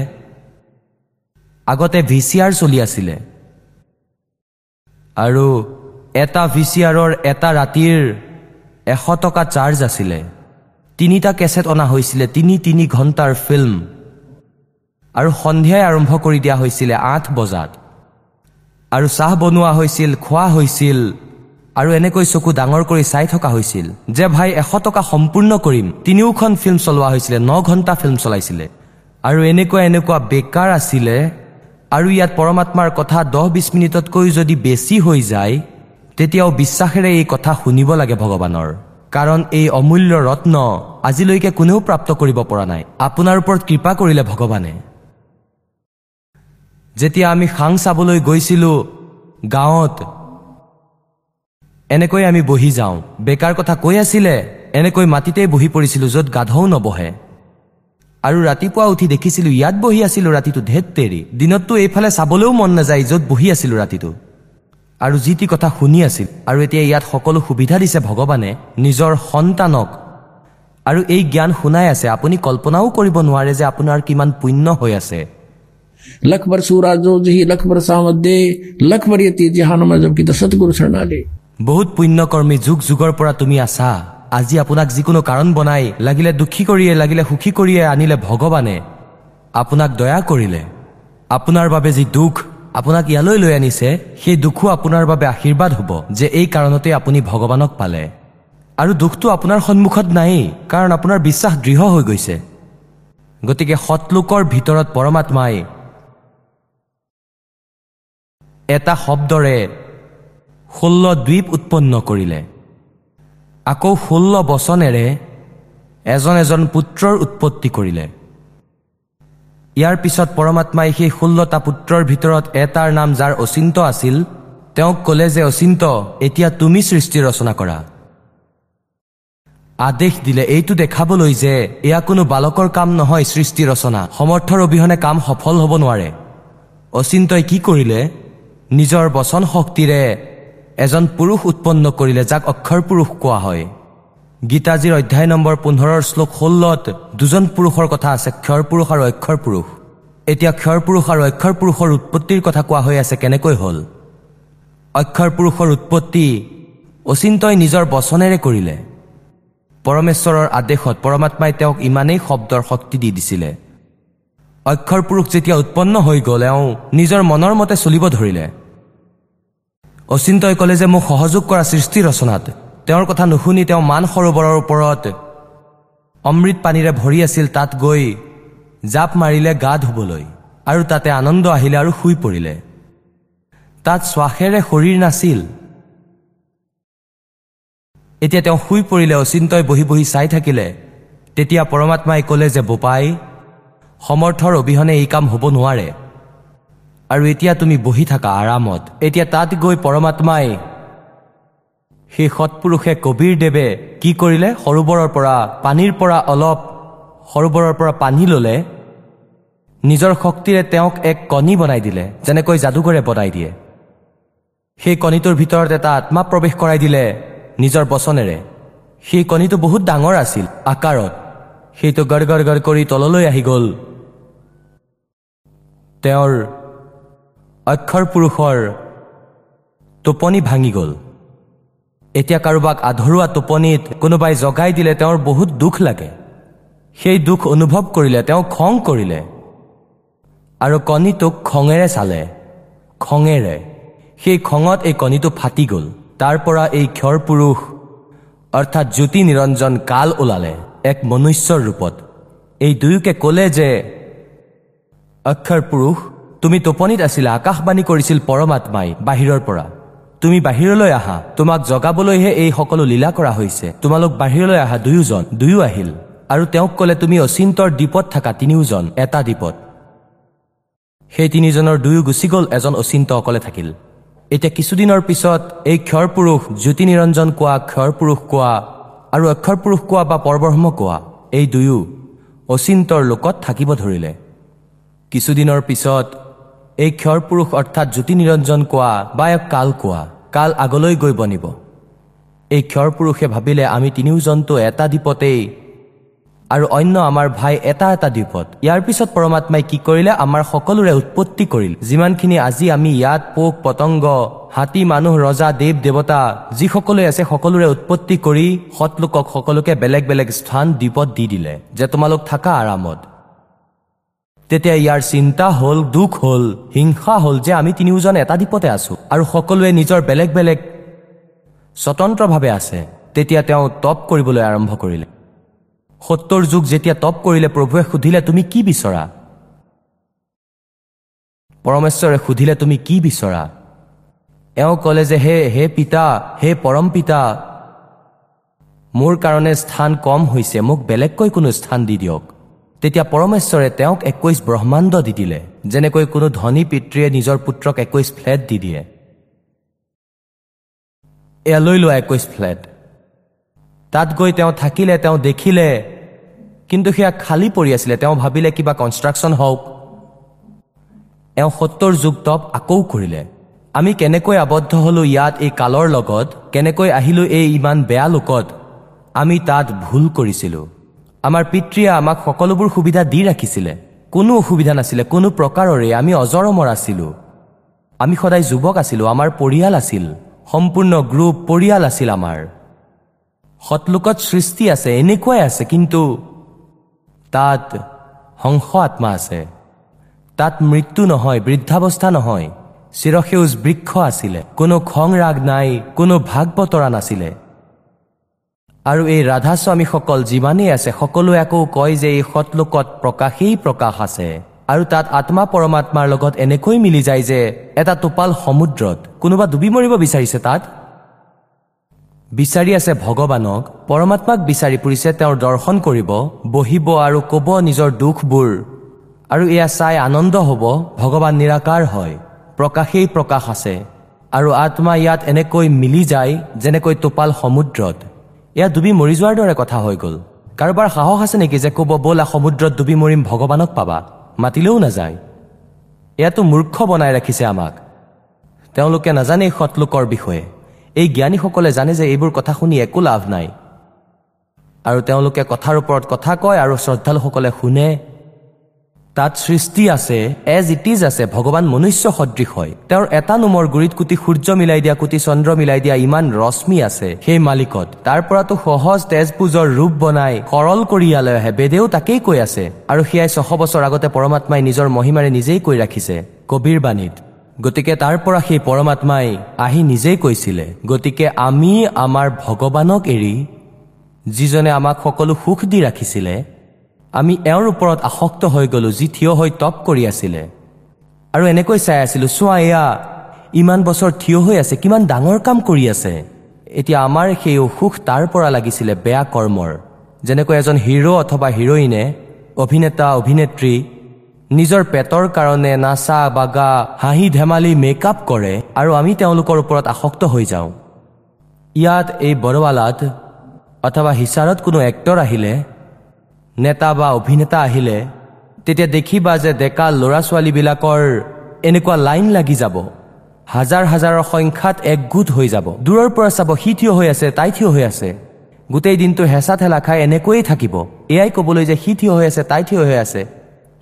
আগতে ভি চি আৰ চলি আছিলে। আৰু এটা ভি চি আৰৰ এটা ৰাতিৰ এশ টকা চাৰ্জ আছিলে। তিনিটা কেছেট অনা হৈছিলে তিনি তিনি ঘণ্টাৰ ফিল্ম আৰু সন্ধিয়াই আৰম্ভ কৰি দিয়া হৈছিলে আঠ বজাত। আৰু চাহ বনোৱা হৈছিল খোৱা হৈছিল আৰু এনেকৈ চকু ডাঙৰ কৰি চাই থকা হৈছিল। যে ভাই এশ টকা সম্পূৰ্ণ কৰিম। তিনিওখন ফিল্ম চলোৱা হৈছিলে ন ঘণ্টা ফিল্ম চলাইছিলে। আৰু এনেকুৱা এনেকুৱা বেকাৰ আছিলে আৰু ইয়াত পৰমাত্মাৰ কথা দহ বিছ মিনিটতকৈ যদি বেছি হৈ যায় তেতিয়াও বিশ্বাসেৰে এই কথা শুনিব লাগে ভগৱানৰ। কাৰণ এই অমূল্য ৰত্ন আজিলৈকে কোনেও প্ৰাপ্ত কৰিব পৰা নাই। আপোনাৰ ওপৰত কৃপা কৰিলে ভগৱানে। যেতিয়া আমি সাং চাবলৈ গৈছিলোঁ গাঁৱত এনেকৈ আমি বহি যাওঁ। বেকাৰ কথা কৈ আছিলে এনেকৈ মাটিতেই বহি পৰিছিলোঁ য'ত গাধও নবহে। আৰু ৰাতিপুৱা উঠি দেখিছিলোঁ ইয়াত বহি আছিলোঁ ৰাতিটো ধেত্তেৰি দিনততো এইফালে চাবলৈও মন নাযায় য'ত বহি আছিলোঁ ৰাতিটো। আৰু যি টি কথা শুনি আছিল আৰু এতিয়া ইয়াত সকলো সুবিধা দিছে ভগৱানে নিজৰ সন্তানক। আৰু এই জ্ঞান শুনাই আছে আপুনি কল্পনাও কৰিব নোৱাৰে যে আপোনাৰ কিমান পুণ্য হৈ আছে। বহুত পুণ্যকৰ্মী যুগ যুগৰ পৰা তুমি আছা। আজি আপোনাক যিকোনো কাৰণ বনাই লাগিলে দুখী কৰিয়ে লাগিলে সুখী কৰিয়ে আনিলে ভগৱানে। আপোনাক দয়া কৰিলে। আপোনাৰ বাবে যি দুখ আপোনাক ইয়ালৈ লৈ আনিছে সেই দুখো আপোনাৰ বাবে আশীৰ্বাদ হ'ব যে এই কাৰণতে আপুনি ভগৱানক পালে। আৰু দুখটো আপোনাৰ সন্মুখত নায়েই কাৰণ আপোনাৰ বিশ্বাস দৃঢ় হৈ গৈছে। গতিকে সৎলোকৰ ভিতৰত পৰমাত্মাই এটা শব্দৰে ষোল্ল দ্বীপ উৎপন্ন কৰিলে। আকৌ ষোল্ল বচনেৰে এজন এজন পুত্ৰৰ উৎপত্তি কৰিলে। ইয়াৰ পিছত পৰমাত্মাই সেই ষোল্লটা পুত্ৰৰ ভিতৰত এটাৰ নাম যাৰ অচিন্ত আছিল তেওঁক ক'লে যে অচিন্ত এতিয়া তুমি সৃষ্টি ৰচনা কৰা। আদেশ দিলে এইটো দেখাবলৈ যে এয়া কোনো বালকৰ কাম নহয় সৃষ্টি ৰচনা। সমৰ্থৰ অবিহনে কাম সফল হ'ব নোৱাৰে। অচিন্তই কি কৰিলে? নিজৰ বচন শক্তিৰে এজন পুৰুষ উৎপন্ন কৰিলে যাক অক্ষৰ পুৰুষ কোৱা হয়। গীতাজীৰ অধ্যায় নম্বৰ পোন্ধৰৰ শ্লোক ষোল্লত দুজন পুৰুষৰ কথা আছে ক্ষৰ পুৰুষ আৰু অক্ষৰ পুৰুষ। এতিয়া ক্ষৰ পুৰুষ আৰু অক্ষৰ পুৰুষৰ উৎপত্তিৰ কথা কোৱা হৈ আছে কেনেকৈ হ'ল? অক্ষৰ পুৰুষৰ উৎপত্তি অচিন্তই নিজৰ বচনেৰে কৰিলে। পৰমেশ্বৰৰ আদেশত পৰমাত্মাই তেওঁক ইমানেই শব্দৰ শক্তি দি দিছিলে। অক্ষৰ পুৰুষ যেতিয়া উৎপন্ন হৈ গ'ল এওঁ নিজৰ মনৰ মতে চলিব ধৰিলে। অচিন্তই ক'লে যে মোক সহযোগ কৰা সৃষ্টি ৰচনাত। তেওঁৰ কথা নুশুনি তেওঁ মান সৰোবৰৰ ওপৰত। অমৃত পানীৰে ভৰি আছিল তাত গৈ জাপ মাৰিলে গা ধুবলৈ আৰু তাতে আনন্দ আহিলে আৰু শুই পৰিলে। তাত শ্বাসেৰে শৰীৰ নাছিল। এতিয়া তেওঁ শুই পৰিলে অচিন্তই বহি বহি চাই থাকিলে। তেতিয়া পৰমাত্মাই ক'লে যে বোপাই সমৰ্থৰ অবিহনে এই কাম হ'ব নোৱাৰে। আৰু এতিয়া তুমি বহি থাকা আৰামত। এতিয়া তাত গৈ পৰমাত্মাই সেই সৎপুৰুষে কবীৰ দেৱে কি কৰিলে? সৰোবৰৰ পৰা পানীৰ পৰা অলপ সৰোবৰৰ পৰা পানী ল'লে নিজৰ শক্তিৰে তেওঁক এক কণী বনাই দিলে যেনেকৈ যাদুকৰে বনাই দিয়ে। সেই কণীটোৰ ভিতৰত এটা আত্মা প্ৰৱেশ কৰাই দিলে নিজৰ বচনেৰে। সেই কণীটো বহুত ডাঙৰ আছিল আকাৰত। সেইটো গড় গড় গড় কৰি তললৈ আহি গ'ল। তেওঁৰ অক্ষৰ পুৰুষৰ টোপনি ভাঙি গ'ল। এতিয়া কাৰোবাক আধৰুৱা টোপনিত কোনোবাই জগাই দিলে তেওঁৰ বহুত দুখ লাগে। সেই দুখ অনুভৱ কৰিলে তেওঁ খং কৰিলে। আৰু কণীটোক খঙেৰে চালে খঙেৰে। সেই খঙত এই কণীটো ফাটি গ'ল। তাৰ পৰা এই ক্ষৰ পুৰুষ অৰ্থাৎ জ্যোতি নিৰঞ্জন কাল ওলালে এক মনুষ্যৰ ৰূপত। এই দুয়োকে ক'লে যে অক্ষৰ পুৰুষ তুমি টোপনিত আছিলা আকাশবাণী কৰিছিল পৰমাত্মাই বাহিৰৰ পৰা। তুমি বাহিৰলৈ আহা তোমাক জগাবলৈহে এই সকলো লীলা কৰা হৈছে। তোমালোক বাহিৰলৈ আহা দুয়োজন দুয়ো আহিল। আৰু তেওঁক ক'লে তুমি অচিন্তৰ দ্বীপত থাকা তিনিওজন এটা দ্বীপত। সেই তিনিজনৰ দুয়ো গুচি গ'ল এজন অচিন্ত অকলে থাকিল। এতিয়া কিছুদিনৰ পিছত এই ক্ষৰ পুৰুষ জ্যোতি নিৰঞ্জন কোৱা ক্ষৰ পুৰুষ কোৱা আৰু অক্ষৰ পুৰুষ কোৱা বা পৰব্ৰহ্ম কোৱা এই দুয়ো অচিন্তৰ লোকত থাকিব ধৰিলে। কিছুদিনৰ পিছত এই ক্ষৰ পুৰুষ অৰ্থাৎ জ্যোতি নিৰঞ্জন কোৱা বা এক কাল কোৱা কাল আগলৈ গৈ বনিব। এই ক্ষৰ পুৰুষে ভাবিলে আমি তিনিওজনটো এটা দ্বীপতেই আৰু অন্য আমাৰ ভাই এটা এটা দ্বীপত। ইয়াৰ পিছত পৰমাত্মাই কি কৰিলে? আমাৰ সকলোৰে উৎপত্তি কৰিল। যিমানখিনি আজি আমি ইয়াত পোক পতংগ হাতী মানুহ ৰজা দেৱ দেৱতা যিসকলে আছে সকলোৰে উৎপত্তি কৰি সৎলোকক সকলোকে বেলেগ বেলেগ স্থান দ্বীপত দি দিলে যে তোমালোক থাকা আৰামত। তেতিয়া ইয়াৰ চিন্তা হ'ল দুখ হ'ল হিংসা হ'ল যে আমি তিনিওজন এটা দ্বীপতে আছো আৰু সকলোৱে নিজৰ বেলেগ বেলেগ স্বতন্ত্ৰভাৱে আছে। তেতিয়া তেওঁ তপ কৰিবলৈ আৰম্ভ কৰিলে। সত্তৰ যুগ যেতিয়া তপ কৰিলে প্ৰভুৱে সুধিলে তুমি কি বিচৰা? পৰমেশ্বৰে সুধিলে তুমি কি বিচৰা? এওঁ ক'লে যে হে হে পিতা হে পৰম পিতা মোৰ কাৰণে স্থান কম হৈছে মোক বেলেগকৈ কোনো স্থান দি দিয়ক। তেতিয়া পৰমেশ্বৰে তেওঁক একৈশ ব্ৰহ্মাণ্ড দি দিলে যেনেকৈ কোনো ধনী পিতৃয়ে নিজৰ পুত্ৰক একৈশ ফ্লেট দি দিয়ে। এয়া লৈ লোৱা একৈশ ফ্লেট। তাত গৈ তেওঁ থাকিলে তেওঁ দেখিলে কিন্তু সেয়া খালী পৰি আছিলে। তেওঁ ভাবিলে কিবা কনষ্ট্ৰাকশ্যন হওক। এওঁ সত্তৰ যুগ তপ আকৌ কৰিলে আমি কেনেকৈ আবদ্ধ হলো ইয়াত এই কালৰ লগত কেনেকৈ আহিলো এই ইমান বেয়া লোকত আমি তাত ভুল কৰিছিলোঁ। আমাৰ পিতৃয়ে আমাক সকলোবোৰ সুবিধা দি ৰাখিছিলে। কোনো অসুবিধা নাছিলে কোনো প্ৰকাৰৰে আমি অজৰমৰ আছিলোঁ। আমি সদায় যুৱক আছিলোঁ আমাৰ পৰিয়াল আছিল। সম্পূৰ্ণ গ্ৰুপ পৰিয়াল আছিল আমাৰ। সৎলোকত সৃষ্টি আছে এনেকুৱাই আছে কিন্তু তাত হংস আত্মা আছে। তাত মৃত্যু নহয় বৃদ্ধাৱস্থা নহয়। চিৰসেউজ বৃক্ষ আছিলে। কোনো খং ৰাগ নাই কোনো ভাগ বতৰা নাছিলে। আৰু এই ৰাধাস্বামীসকল যিমানেই আছে সকলোৱে আকৌ কয় যে এই সৎলোকত প্ৰকাশেই প্ৰকাশ আছে। আৰু তাত আত্মা পৰমাত্মাৰ লগত এনেকৈ মিলি যায় যে এটা টোপাল সমুদ্ৰত কোনোবা ডুবি মৰিব বিচাৰিছে তাত। বিচাৰি আছে ভগৱানক পৰমাত্মাক বিচাৰি ফুৰিছে তেওঁৰ দৰ্শন কৰিব বহিব আৰু ক'ব নিজৰ দুখবোৰ। আৰু এয়া চাই আনন্দ হ'ব ভগৱান নিৰাকাৰ হয় প্ৰকাশেই প্ৰকাশ আছে। আৰু আত্মা ইয়াত এনেকৈ মিলি যায় যেনেকৈ টোপাল সমুদ্ৰত। এয়া ডুবি মৰি যোৱাৰ দৰে কথা হৈ গ'ল। কাৰোবাৰ সাহস আছে নেকি যে ক'ব ব'লা সমুদ্ৰত ডুবি মৰিম ভগৱানক পাবা? মাতিলেও নাযায়। এয়াতো মূৰ্খ বনাই ৰাখিছে আমাক। তেওঁলোকে নাজানে এই সৎলোকৰ বিষয়ে। এই জ্ঞানীসকলে জানে যে এইবোৰ কথা শুনি একো লাভ নাই। আৰু তেওঁলোকে কথাৰ ওপৰত কথা কয় আৰু শ্ৰদ্ধালুসকলে শুনে। তাত সৃষ্টি আছে এজ ইট ইজ আছে ভগৱান মনুষ্য সদৃশ হয়। তেওঁৰ এটা নোমৰ গুৰিত কোটি সূৰ্য মিলাই দিয়া কোটি চন্দ্ৰ মিলাই দিয়া ইমান ৰশ্মি আছে সেই মালিকত। তাৰ পৰাতো সহজ তেজপুজৰ ৰূপ বনাই সৰল কৰি ইয়ালৈ আহে বেদেও তাকেই কৈ আছে। আৰু সেয়াই ছশ বছৰ আগতে পৰমাত্মাই নিজৰ মহিমাৰে নিজেই কৈ ৰাখিছে কবিৰ বাণীত। গতিকে তাৰ পৰা সেই পৰমাত্মাই আহি নিজেই কৈছিলে গতিকে আমি আমাৰ ভগৱানক এৰি যিজনে আমাক সকলো সুখ দি ৰাখিছিলে আমি এওঁৰ ওপৰত আসক্ত হৈ গ'লো যি থিয় হৈ তপ কৰি আছিলে। আৰু এনেকৈ চাই আছিলো চোৱা এয়া ইমান বছৰ থিয় হৈ আছে কিমান ডাঙৰ কাম কৰি আছে। এতিয়া আমাৰ সেই অসুখ তাৰ পৰা লাগিছিলে বেয়া কৰ্মৰ। যেনেকৈ এজন হিৰ' অথবা হিৰইনে অভিনেতা অভিনেত্ৰী নিজৰ পেটৰ কাৰণে নাচা বাগা হাঁহি ধেমালি মেকআপ কৰে আৰু আমি তেওঁলোকৰ ওপৰত আসক্ত হৈ যাওঁ। ইয়াত এই বৰৱালাত অথবা হিচাৰত কোনো এক্টৰ আহিলে নেতা বা অভিনেতা আহিলে তেতিয়া দেখিবা যে ডেকা ল'ৰা ছোৱালীবিলাকৰ এনেকুৱা লাইন লাগি যাব। হাজাৰ হাজাৰৰ সংখ্যাত একগোট হৈ যাব। দূৰৰ পৰা চাব সি থিয় হৈ আছে তাই থিয় হৈ আছে। গোটেই দিনটো হেঁচা ঠেলা খাই এনেকৈয়ে থাকিব। এয়াই ক'বলৈ যে সি থিয় হৈ আছে তাই থিয় হৈ আছে।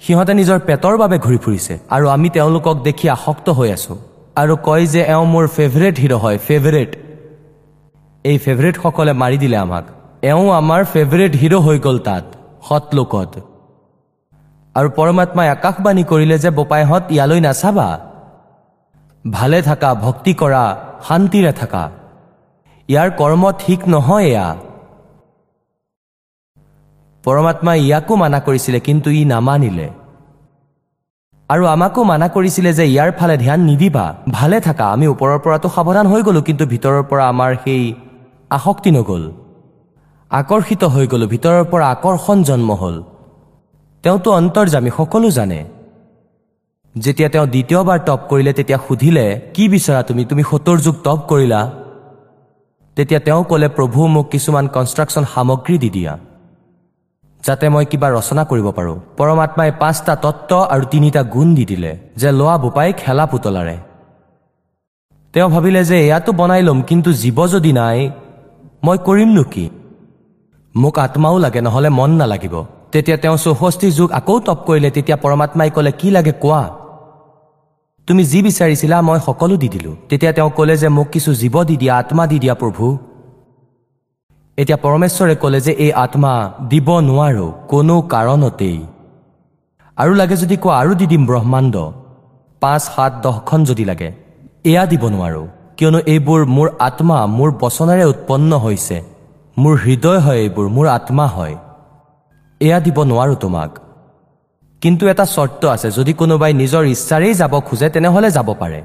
সিহঁতে নিজৰ পেটৰ বাবে ঘূৰি ফুৰিছে আৰু আমি তেওঁলোকক দেখি আসক্ত হৈ আছো। আৰু কয় যে এওঁ মোৰ ফেভৰেট হিৰ' হয় ফেভৰেট এই ফেভৰেটসকলে মাৰি দিলে আমাক। এওঁ আমাৰ ফেভৰেট হিৰ' হৈ গ'ল তাত। সৎলোকত আৰু পৰমাত্মাই আকাশবাণী কৰিলে যে বোপাইহঁত ইয়ালৈ নাচাবা। ভালে থাকা ভক্তি কৰা শান্তিৰে থাকা। ইয়াৰ কৰ্ম ঠিক নহয় এয়া পৰমাত্মাই ইয়াকো মানা কৰিছিলে কিন্তু ই নামানিলে। আৰু আমাকো মানা কৰিছিলে যে ইয়াৰ ফালে ধ্যান নিদিবা। ভালে থাকা আমি ওপৰৰ পৰাতো সাৱধান হৈ গ'লো কিন্তু ভিতৰৰ পৰা আমাৰ সেই আসক্তি নগ'ল। আকৰ্ষিত হৈ গ'লো ভিতৰৰ পৰা আকৰ্ষণ জন্ম হ'ল। তেওঁতো অন্তৰ্জামী সকলো জানে। যেতিয়া তেওঁ দ্বিতীয়বাৰ টপ কৰিলে তেতিয়া সুধিলে কি বিচৰা তুমি? তুমি সত্তৰ যুগ টপ কৰিলা? তেতিয়া তেওঁ ক'লে প্ৰভু মোক কিছুমান কনষ্ট্ৰাকশ্যন সামগ্ৰী দি দিয়া যাতে মই কিবা ৰচনা কৰিব পাৰোঁ। পৰমাত্মাই পাঁচটা তত্ত্ব আৰু তিনিটা গুণ দি দিলে যে লোৱা বোপাই খেলা পুতলাৰে। তেওঁ ভাবিলে যে এয়াতো বনাই ল'ম কিন্তু জীৱ যদি নাই মই কৰিমনো কি? মোক আত্মাও লাগে নহ'লে মন নালাগিব। তেতিয়া তেওঁ চৌষষ্ঠি যুগ আকৌ তপ কৰিলে তেতিয়া পৰমাত্মাই ক'লে কি লাগে কোৱা? তুমি যি বিচাৰিছিলা মই সকলো দি দিলোঁ। তেতিয়া তেওঁ ক'লে যে মোক কিছু জীৱ দি দিয়া আত্মা দি দিয়া প্ৰভু। এতিয়া পৰমেশ্বৰে ক'লে যে এই আত্মা দিব নোৱাৰো কোনো কাৰণতেই। আৰু লাগে যদি কোৱা আৰু দি দিম ব্ৰহ্মাণ্ড। পাঁচ সাত দহখন যদি লাগে। এয়া দিব নোৱাৰো কিয়নো এইবোৰ মোৰ আত্মা মোৰ বচনেৰে উৎপন্ন হৈছে। মোৰ হৃদয় হয় এইবোৰ মোৰ আত্মা হয়। এয়া দিব নোৱাৰো তোমাক। কিন্তু এটা চৰ্ত আছে যদি কোনোবাই নিজৰ ইচ্ছাৰেই যাব খোজে তেনেহ'লে যাব পাৰে।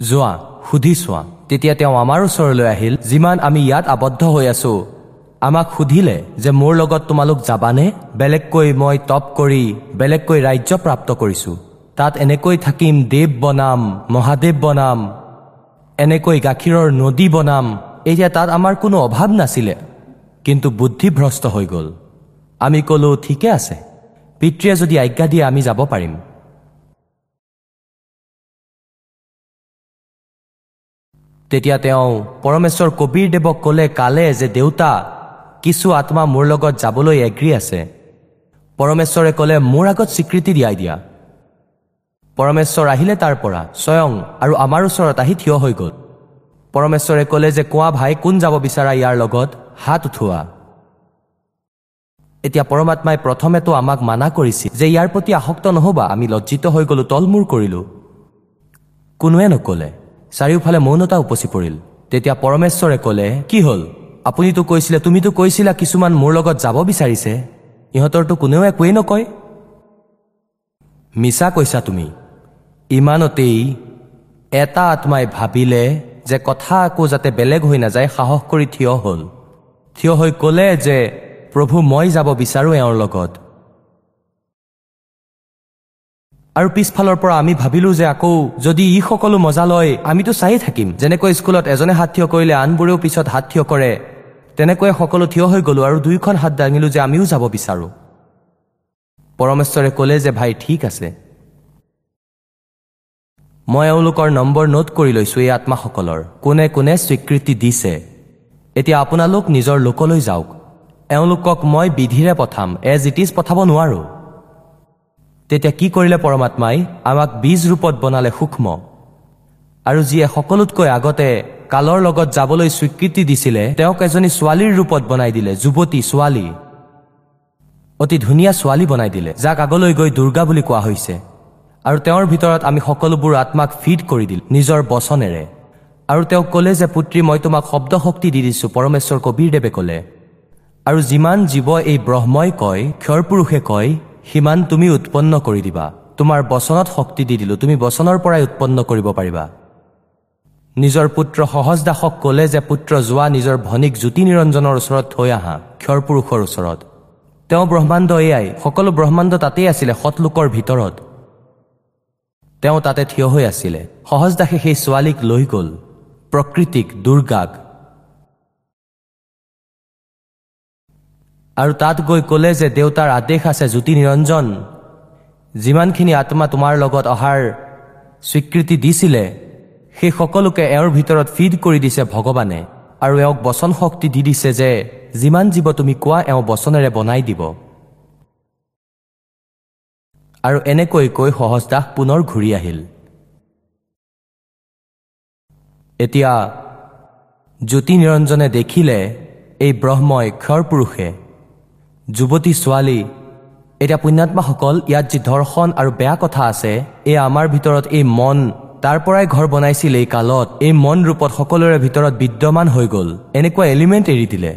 যোৱা সুধি চোৱা। তেতিয়া তেওঁ আমাৰ ওচৰলৈ আহিল যিমান আমি ইয়াত আবদ্ধ হৈ আছো। আমাক সুধিলে যে মোৰ লগত তোমালোক যাবানে? বেলেগকৈ মই তপ কৰি বেলেগকৈ ৰাজ্য প্ৰাপ্ত কৰিছো। তাত এনেকৈ থাকিম দেৱ বনাম মহাদেৱ বনাম। এনেকৈ গাখীৰৰ নদী বনাম। এতিয়া তাত আমাৰ কোনো অভাৱ নাছিলে। কিন্তু বুদ্ধিভ্ৰষ্ট হৈ গ'ল। আমি ক'লো ঠিকে আছে। পিতৃয়ে যদি আজ্ঞা দিয়ে আমি যাব পাৰিম। তেতিয়া তেওঁ পৰমেশ্বৰ কবিৰ দেৱক ক'লে কালে যে দেউতা কিছু আত্মা মোৰ লগত যাবলৈ এগ্ৰী আছে। পৰমেশ্বৰে ক'লে মোৰ আগত স্বীকৃতি দিয়াই দিয়া। পৰমেশ্বৰ আহিলে তাৰ পৰা স্বয়ং আৰু আমাৰ ওচৰত আহি থিয় হৈ গ'ল। পৰমেশ্বৰে ক'লে যে কোৱা ভাই কোন যাব বিচাৰা ইয়াৰ লগত? হাত উঠোৱা। এতিয়া পৰমাত্মাই প্ৰথমেতো আমাক মানা কৰিছিল যে ইয়াৰ প্ৰতি আসক্ত নহবা আমি লজ্জিত হৈ গ'লো তলমূৰ কৰিলো। কোনোৱে নক'লে। চাৰিওফালে মৌনতা উপচি পৰিল। তেতিয়া পৰমেশ্বৰে ক'লে কি হ'ল? আপুনিতো কৈছিলে তুমিতো কৈছিলা কিছুমান মোৰ লগত যাব বিচাৰিছে। ইহঁতৰতো কোনেও একোৱেই নকয়? মিছা কৈছা তুমি। ইমানতেই এটা আত্মাই ভাবিলে যে কথা আকৌ যাতে বেলেগ হৈ নাযায় সাহস কৰি থিয় হ'ল। থিয় হৈ ক'লে যে প্ৰভু মই যাব বিচাৰোঁ এওঁৰ লগত। আৰু পিছফালৰ পৰা আমি ভাবিলো যে আকৌ যদি ই সকলো মজা লয় আমিতো চায়ে থাকিম। যেনেকৈ স্কুলত এজনে হাত থিয় কৰিলে আনবোৰেও পিছত হাত থিয় কৰে তেনেকৈয়ে সকলো থিয় হৈ গলো আৰু দুয়োখন হাত দাঙিলো যে আমিও যাব বিচাৰো। পৰমেশ্বৰে ক'লে যে ভাই ঠিক আছে। মই এওঁলোকৰ নম্বৰ নোট কৰি লৈছো এই আত্মাসকলৰ। কোনে কোনে স্বীকৃতি দিছে? এতিয়া আপোনালোক নিজৰ লোকলৈ যাওক। এওঁলোকক মই বিধিৰে পঠাম এজ ইট ইজ পঠাব নোৱাৰো। তেতিয়া কি কৰিলে পৰমাত্মাই? আমাক বীজ ৰূপত বনালে সূক্ষ্ম। আৰু যিয়ে সকলোতকৈ আগতে কালৰ লগত যাবলৈ স্বীকৃতি দিছিলে তেওঁক এজনী ছোৱালীৰ ৰূপত বনাই দিলে যুৱতী ছোৱালী। অতি ধুনীয়া ছোৱালী বনাই দিলে যাক আগলৈ গৈ দুৰ্গা বুলি কোৱা হৈছে। আৰু তেওঁৰ ভিতৰত আমি সকলোবোৰ আত্মাক ফিড কৰি দিলো নিজৰ বচনেৰে। আৰু তেওঁক ক'লে যে পুত্ৰী মই তোমাক শব্দ শক্তি দি দিছো পৰমেশ্বৰ কবীৰদেৱে ক'লে। আৰু যিমান জীৱ এই ব্ৰহ্মই কয় ক্ষৰ পুৰুষে কয় সিমান তুমি উৎপন্ন কৰি দিবা। তোমাৰ বচনত শক্তি দি দিলো তুমি বচনৰ পৰাই উৎপন্ন কৰিব পাৰিবা। নিজৰ পুত্ৰ সহজ দাসক ক'লে যে পুত্ৰ যোৱা নিজৰ ভনীক জ্যোতি নিৰঞ্জনৰ ওচৰত থৈ আহা ক্ষৰ পুৰুষৰ ওচৰত। তেওঁ ব্ৰহ্মাণ্ড এয়াই সকলো ব্ৰহ্মাণ্ড তাতেই আছিলে সৎলোকৰ ভিতৰত। তেওঁ তাতে থিয় হৈ আছিলে। সহজ দাসে সেই ছোৱালীক লৈ গ'ল। প্ৰকৃতিক দুৰ্গাক। আৰু তাত গৈ ক'লে যে দেউতাৰ আদেশ আছে জ্যোতি নিৰঞ্জন যিমানখিনি আত্মা তোমাৰ লগত অহাৰ স্বীকৃতি দিছিলে সেই সকলোকে এওঁৰ ভিতৰত ফিড কৰি দিছে ভগৱানে। আৰু এওঁক বচন শক্তি দি দিছে যে যিমান জীৱ তুমি কোৱা এওঁ বচনেৰে বনাই দিব। আৰু এনেকৈ কৈ সহজ দাস পুনৰ ঘূৰি আহিল। এতিয়া জ্যোতি নিৰঞ্জনে দেখিলে এই ব্ৰহ্মই ক্ষৰ পুৰুষে যুৱতী ছোৱালী এতিয়া পুণ্যাত্মাসকল ইয়াত যি ধৰ্ষণ আৰু বেয়া কথা আছে এয়া আমাৰ ভিতৰত এই মন তাৰ পৰাই ঘৰ বনাইছিল এই কালত এই মন ৰূপত সকলোৰে ভিতৰত বিদ্যমান হৈ গ'ল এনেকুৱা এলিমেণ্ট এৰি দিলে।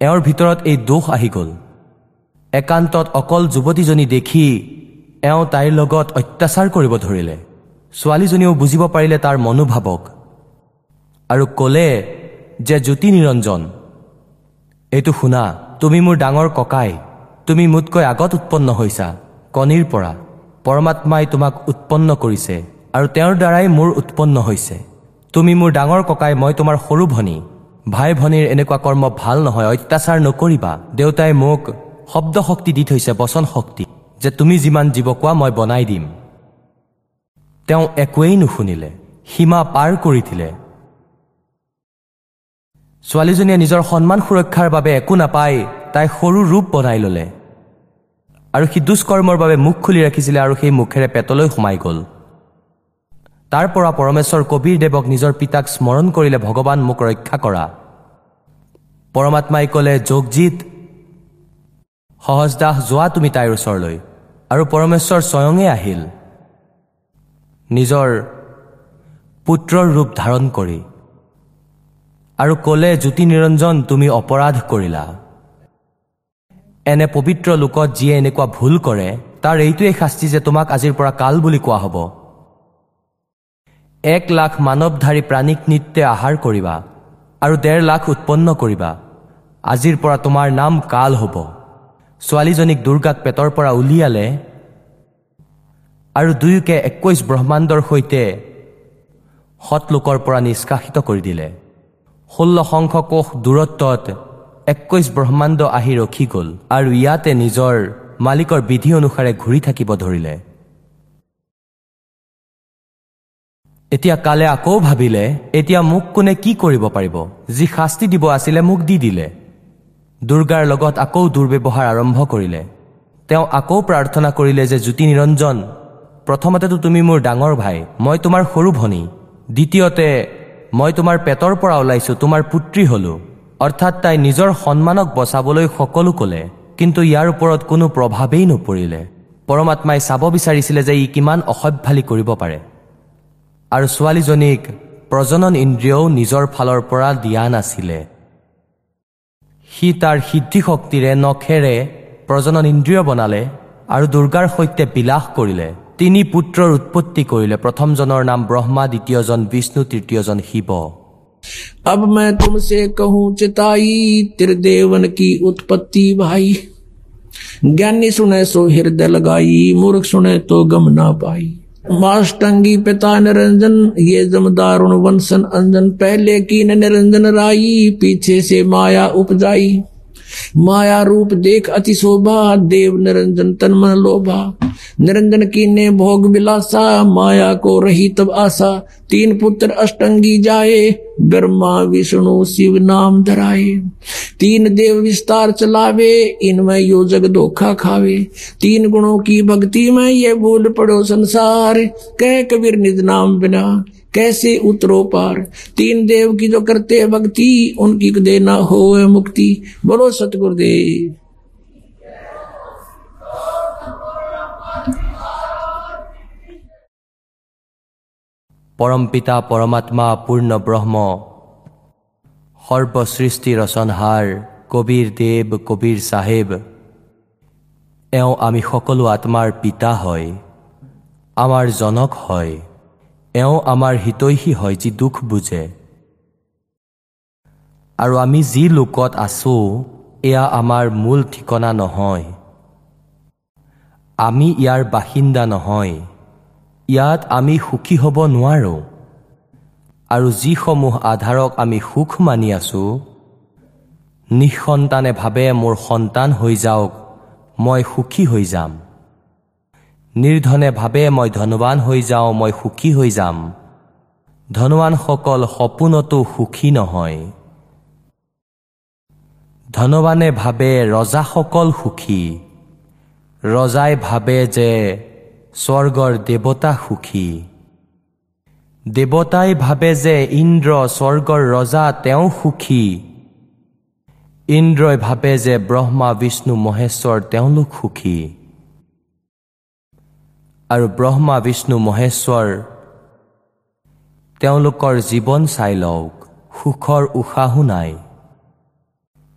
এওঁৰ ভিতৰত এই দোষ আহি গ'ল। একান্তত অকল যুৱতীজনী দেখি এওঁ তাইৰ লগত অত্যাচাৰ কৰিব ধৰিলে। ছোৱালীজনীয়েও বুজিব পাৰিলে তাৰ মনোভাৱক আৰু ক'লে যে জ্যোতি নিৰঞ্জন এইটো শুনা তুমি মোৰ ডাঙৰ ককাই তুমি মোতকৈ আগত উৎপন্ন হৈছা কণীৰ পৰা পৰমাত্মাই তোমাক উৎপন্ন কৰিছে আৰু তেওঁৰ দ্বাৰাই মোৰ উৎপন্ন হৈছে। তুমি মোৰ ডাঙৰ ককাই মই তোমাৰ সৰু ভনী ভাই ভনীৰ এনেকুৱা কৰ্ম ভাল নহয় অত্যাচাৰ নকৰিবা দেউতাই মোক শব্দ শক্তি দি থৈছে বচন শক্তি যে তুমি যিমান জীৱ কোৱা মই বনাই দিম। তেওঁ একোৱেই নুশুনিলে সীমা পাৰ কৰি দিলে। ছোৱালীজনীয়ে নিজৰ সন্মান সুৰক্ষাৰ বাবে একো নাপাই তাই সৰু ৰূপ বনাই ল'লে। আৰু সি দুষ্কৰ্মৰ বাবে মুখ খুলি ৰাখিছিলে আৰু সেই মুখেৰে পেটলৈ সোমাই গ'ল। তাৰ পৰা পৰমেশ্বৰ কবিৰ দেৱক নিজৰ পিতাক স্মৰণ কৰিলে ভগৱান মোক ৰক্ষা কৰা। পৰমাত্মাই ক'লে যোগজিত সহজ দাস যোৱা তুমি তাইৰ ওচৰলৈ আৰু পৰমেশ্বৰ স্বয়ঙে আহিল। নিজৰ পুত্ৰৰ ৰূপ ধাৰণ কৰি আৰু ক'লে জ্যোতি নিৰঞ্জন তুমি অপৰাধ কৰিলা। এনে পবিত্ৰ লোকত যিয়ে এনেকুৱা ভুল কৰে তাৰ এইটোৱেই শাস্তি যে তোমাক আজিৰ পৰা কাল বুলি কোৱা হ'ব। এক লাখ মানৱধাৰী প্ৰাণীক নিত্যে আহাৰ কৰিবা আৰু ডেৰ লাখ উৎপন্ন কৰিবা। আজিৰ পৰা তোমাৰ নাম কাল হ'ব। ছোৱালীজনীক দুৰ্গাক পেটৰ পৰা উলিয়ালে আৰু দুয়োকে একৈশ ব্ৰহ্মাণ্ডৰ সৈতে সৎলোকৰ পৰা নিষ্কাশিত কৰি দিলে। ষোল্ল শংখ কোষ দূৰত্বত একৈশ ব্ৰহ্মাণ্ড আহি ৰখি গ'ল আৰু ইয়াতে নিজৰ মালিকৰ বিধি অনুসাৰে ঘূৰি থাকিব ধৰিলে। এতিয়া কালে আকৌ ভাবিলে এতিয়া মোক কোনে কি কৰিব পাৰিব? যি শাস্তি দিব আছিলে মোক দি দিলে। দুৰ্গাৰ লগত আকৌ দুৰ্ব্যৱহাৰ আৰম্ভ কৰিলে। তেওঁ আকৌ প্ৰাৰ্থনা কৰিলে যে জ্যোতি নিৰঞ্জন প্ৰথমতেতো তুমি মোৰ ডাঙৰ ভাই মই তোমাৰ সৰু ভনী। দ্বিতীয়তে মই তোমাৰ পেটৰ পৰা ওলাইছো তোমাৰ পুত্ৰী হলো। অৰ্থাৎ তাই নিজৰ সন্মানক বচাবলৈ সকলো ক'লে কিন্তু ইয়াৰ ওপৰত কোনো প্ৰভাৱেই নপৰিলে। পৰমাত্মাই চাব বিচাৰিছিলে যে ই কিমান অসভ্যালি কৰিব পাৰে। আৰু ছোৱালীজনীক প্ৰজনন ইন্দ্ৰিয়ও নিজৰ ফালৰ পৰা দিয়া নাছিলে। সি তাৰ সিদ্ধি শক্তিৰে নখেৰে প্ৰজনন ইন্দ্ৰিয় বনালে আৰু দুৰ্গাৰ সৈতে বিলাস কৰিলে তিনি পুত্ৰৰ উৎপত্তি কৰিলে প্ৰথমজনৰ নাম ব্ৰহ্মা দ্বিতীয়জন বিষ্ণু তৃতীয়জন শিৱ अब मैं तुमसे कहूं चिताई त्रिदेवन की उत्पत्ति भाई ज्ञानी सुने सो हृदय लगाई मूर्ख सुने तो गम ना पाई माष्टंगी पिता निरंजन, ये जमदारुण वंशन अंजन, पहले की निरंजन राई, पीछे से माया उपजाई। माया रूप देख अति शोभा, देव निरंजन तन मन लोभा। निरंजन की ने भोग विलासा, माया को रही तब आशा। तीन पुत्र अष्टंगी जाए, ब्रह्मा, विष्णु, शिव नाम धराए। तीन देव विस्तार चलावे, इनमें यो जग धोखा खावे। तीन गुणों की भक्ति में ये भूल पड़ो संसार। कह कबीर निज नाम बिना कैसे उतरो पार तीन देव की जो करते हैं भक्ति उनकी कदे ना हो मुक्ति बोलो सतगुरुदेव পৰম পিতা পৰমাত্মা পূৰ্ণ ব্ৰহ্ম সৰ্বসৃষ্টি ৰচনহাৰ কবিৰ দেৱ কবিৰ চাহেব এওঁ আমি সকলো আত্মাৰ পিতা হয় আমাৰ জনক হয় এওঁ আমাৰ হিতৈষী হয় যি দুখ বুজে। আৰু আমি যি লোকত আছো এয়া আমাৰ মূল ঠিকনা নহয়। আমি ইয়াৰ বাসিন্দা নহয়। ইয়াত আমি সুখী হ'ব নোৱাৰোঁ। আৰু যিসমূহ আধাৰক আমি সুখ মানি আছো নিঃসন্তানে ভাবে মোৰ সন্তান হৈ যাওক মই সুখী হৈ যাম। নিৰ্ধনে ভাবে মই ধনৱান হৈ যাওঁ মই সুখী হৈ যাম। ধনৱানসকল সপোনতো সুখী নহয়। ধনৱানে ভাবে ৰজাসকল সুখী। ৰজাই ভাবে যে স্বৰ্গৰ দেৱতা সুখী। দেৱতাই ভাবে যে ইন্দ্ৰ স্বৰ্গৰ ৰজা তেওঁ সুখী। ইন্দ্ৰই ভাবে যে ব্ৰহ্মা বিষ্ণু মহেশ্বৰ তেওঁলোক সুখী। আৰু ব্ৰহ্মা বিষ্ণু মহেশ্বৰ তেওঁলোকৰ জীৱন চাই লওক সুখৰ উশাহো নাই।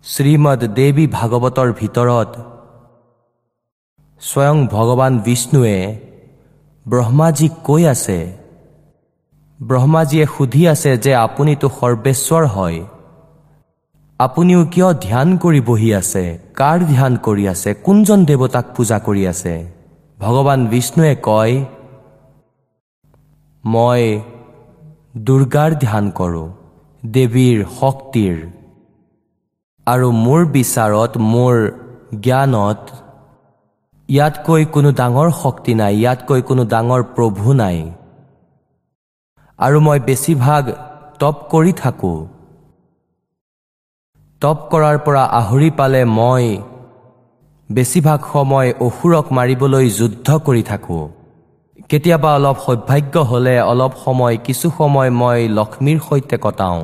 শ্ৰীমদ দেৱী ভাগৱতৰ ভিতৰত স্বয়ং ভগৱান বিষ্ণুৱে ব্ৰহ্মাজীক কৈ আছে ব্ৰহ্মাজীয়ে সুধি আছে যে আপুনিতো সৰ্বেশ্বৰ হয় আপুনিও কিয় ধ্যান কৰি বহি আছে কাৰ ধ্যান কৰি আছে কোনজন দেৱতাক পূজা কৰি আছে? ভগৱান বিষ্ণুৱে কয় মই দুৰ্গাৰ ধ্যান কৰোঁ দেৱীৰ শক্তিৰ। আৰু মোৰ বিচাৰত মোৰ জ্ঞানত ইয়াতকৈ কোনো ডাঙৰ শক্তি নাই ইয়াতকৈ কোনো ডাঙৰ প্ৰভু নাই। আৰু মই বেছিভাগ তপ কৰি থাকোঁ। তপ কৰাৰ পৰা আহৰি পালে মই বেছিভাগ সময় অসুৰক মাৰিবলৈ যুদ্ধ কৰি থাকোঁ। কেতিয়াবা অলপ সৌভাগ্য হ'লে অলপ সময় কিছু সময় মই লক্ষ্মীৰ সৈতে কটাওঁ।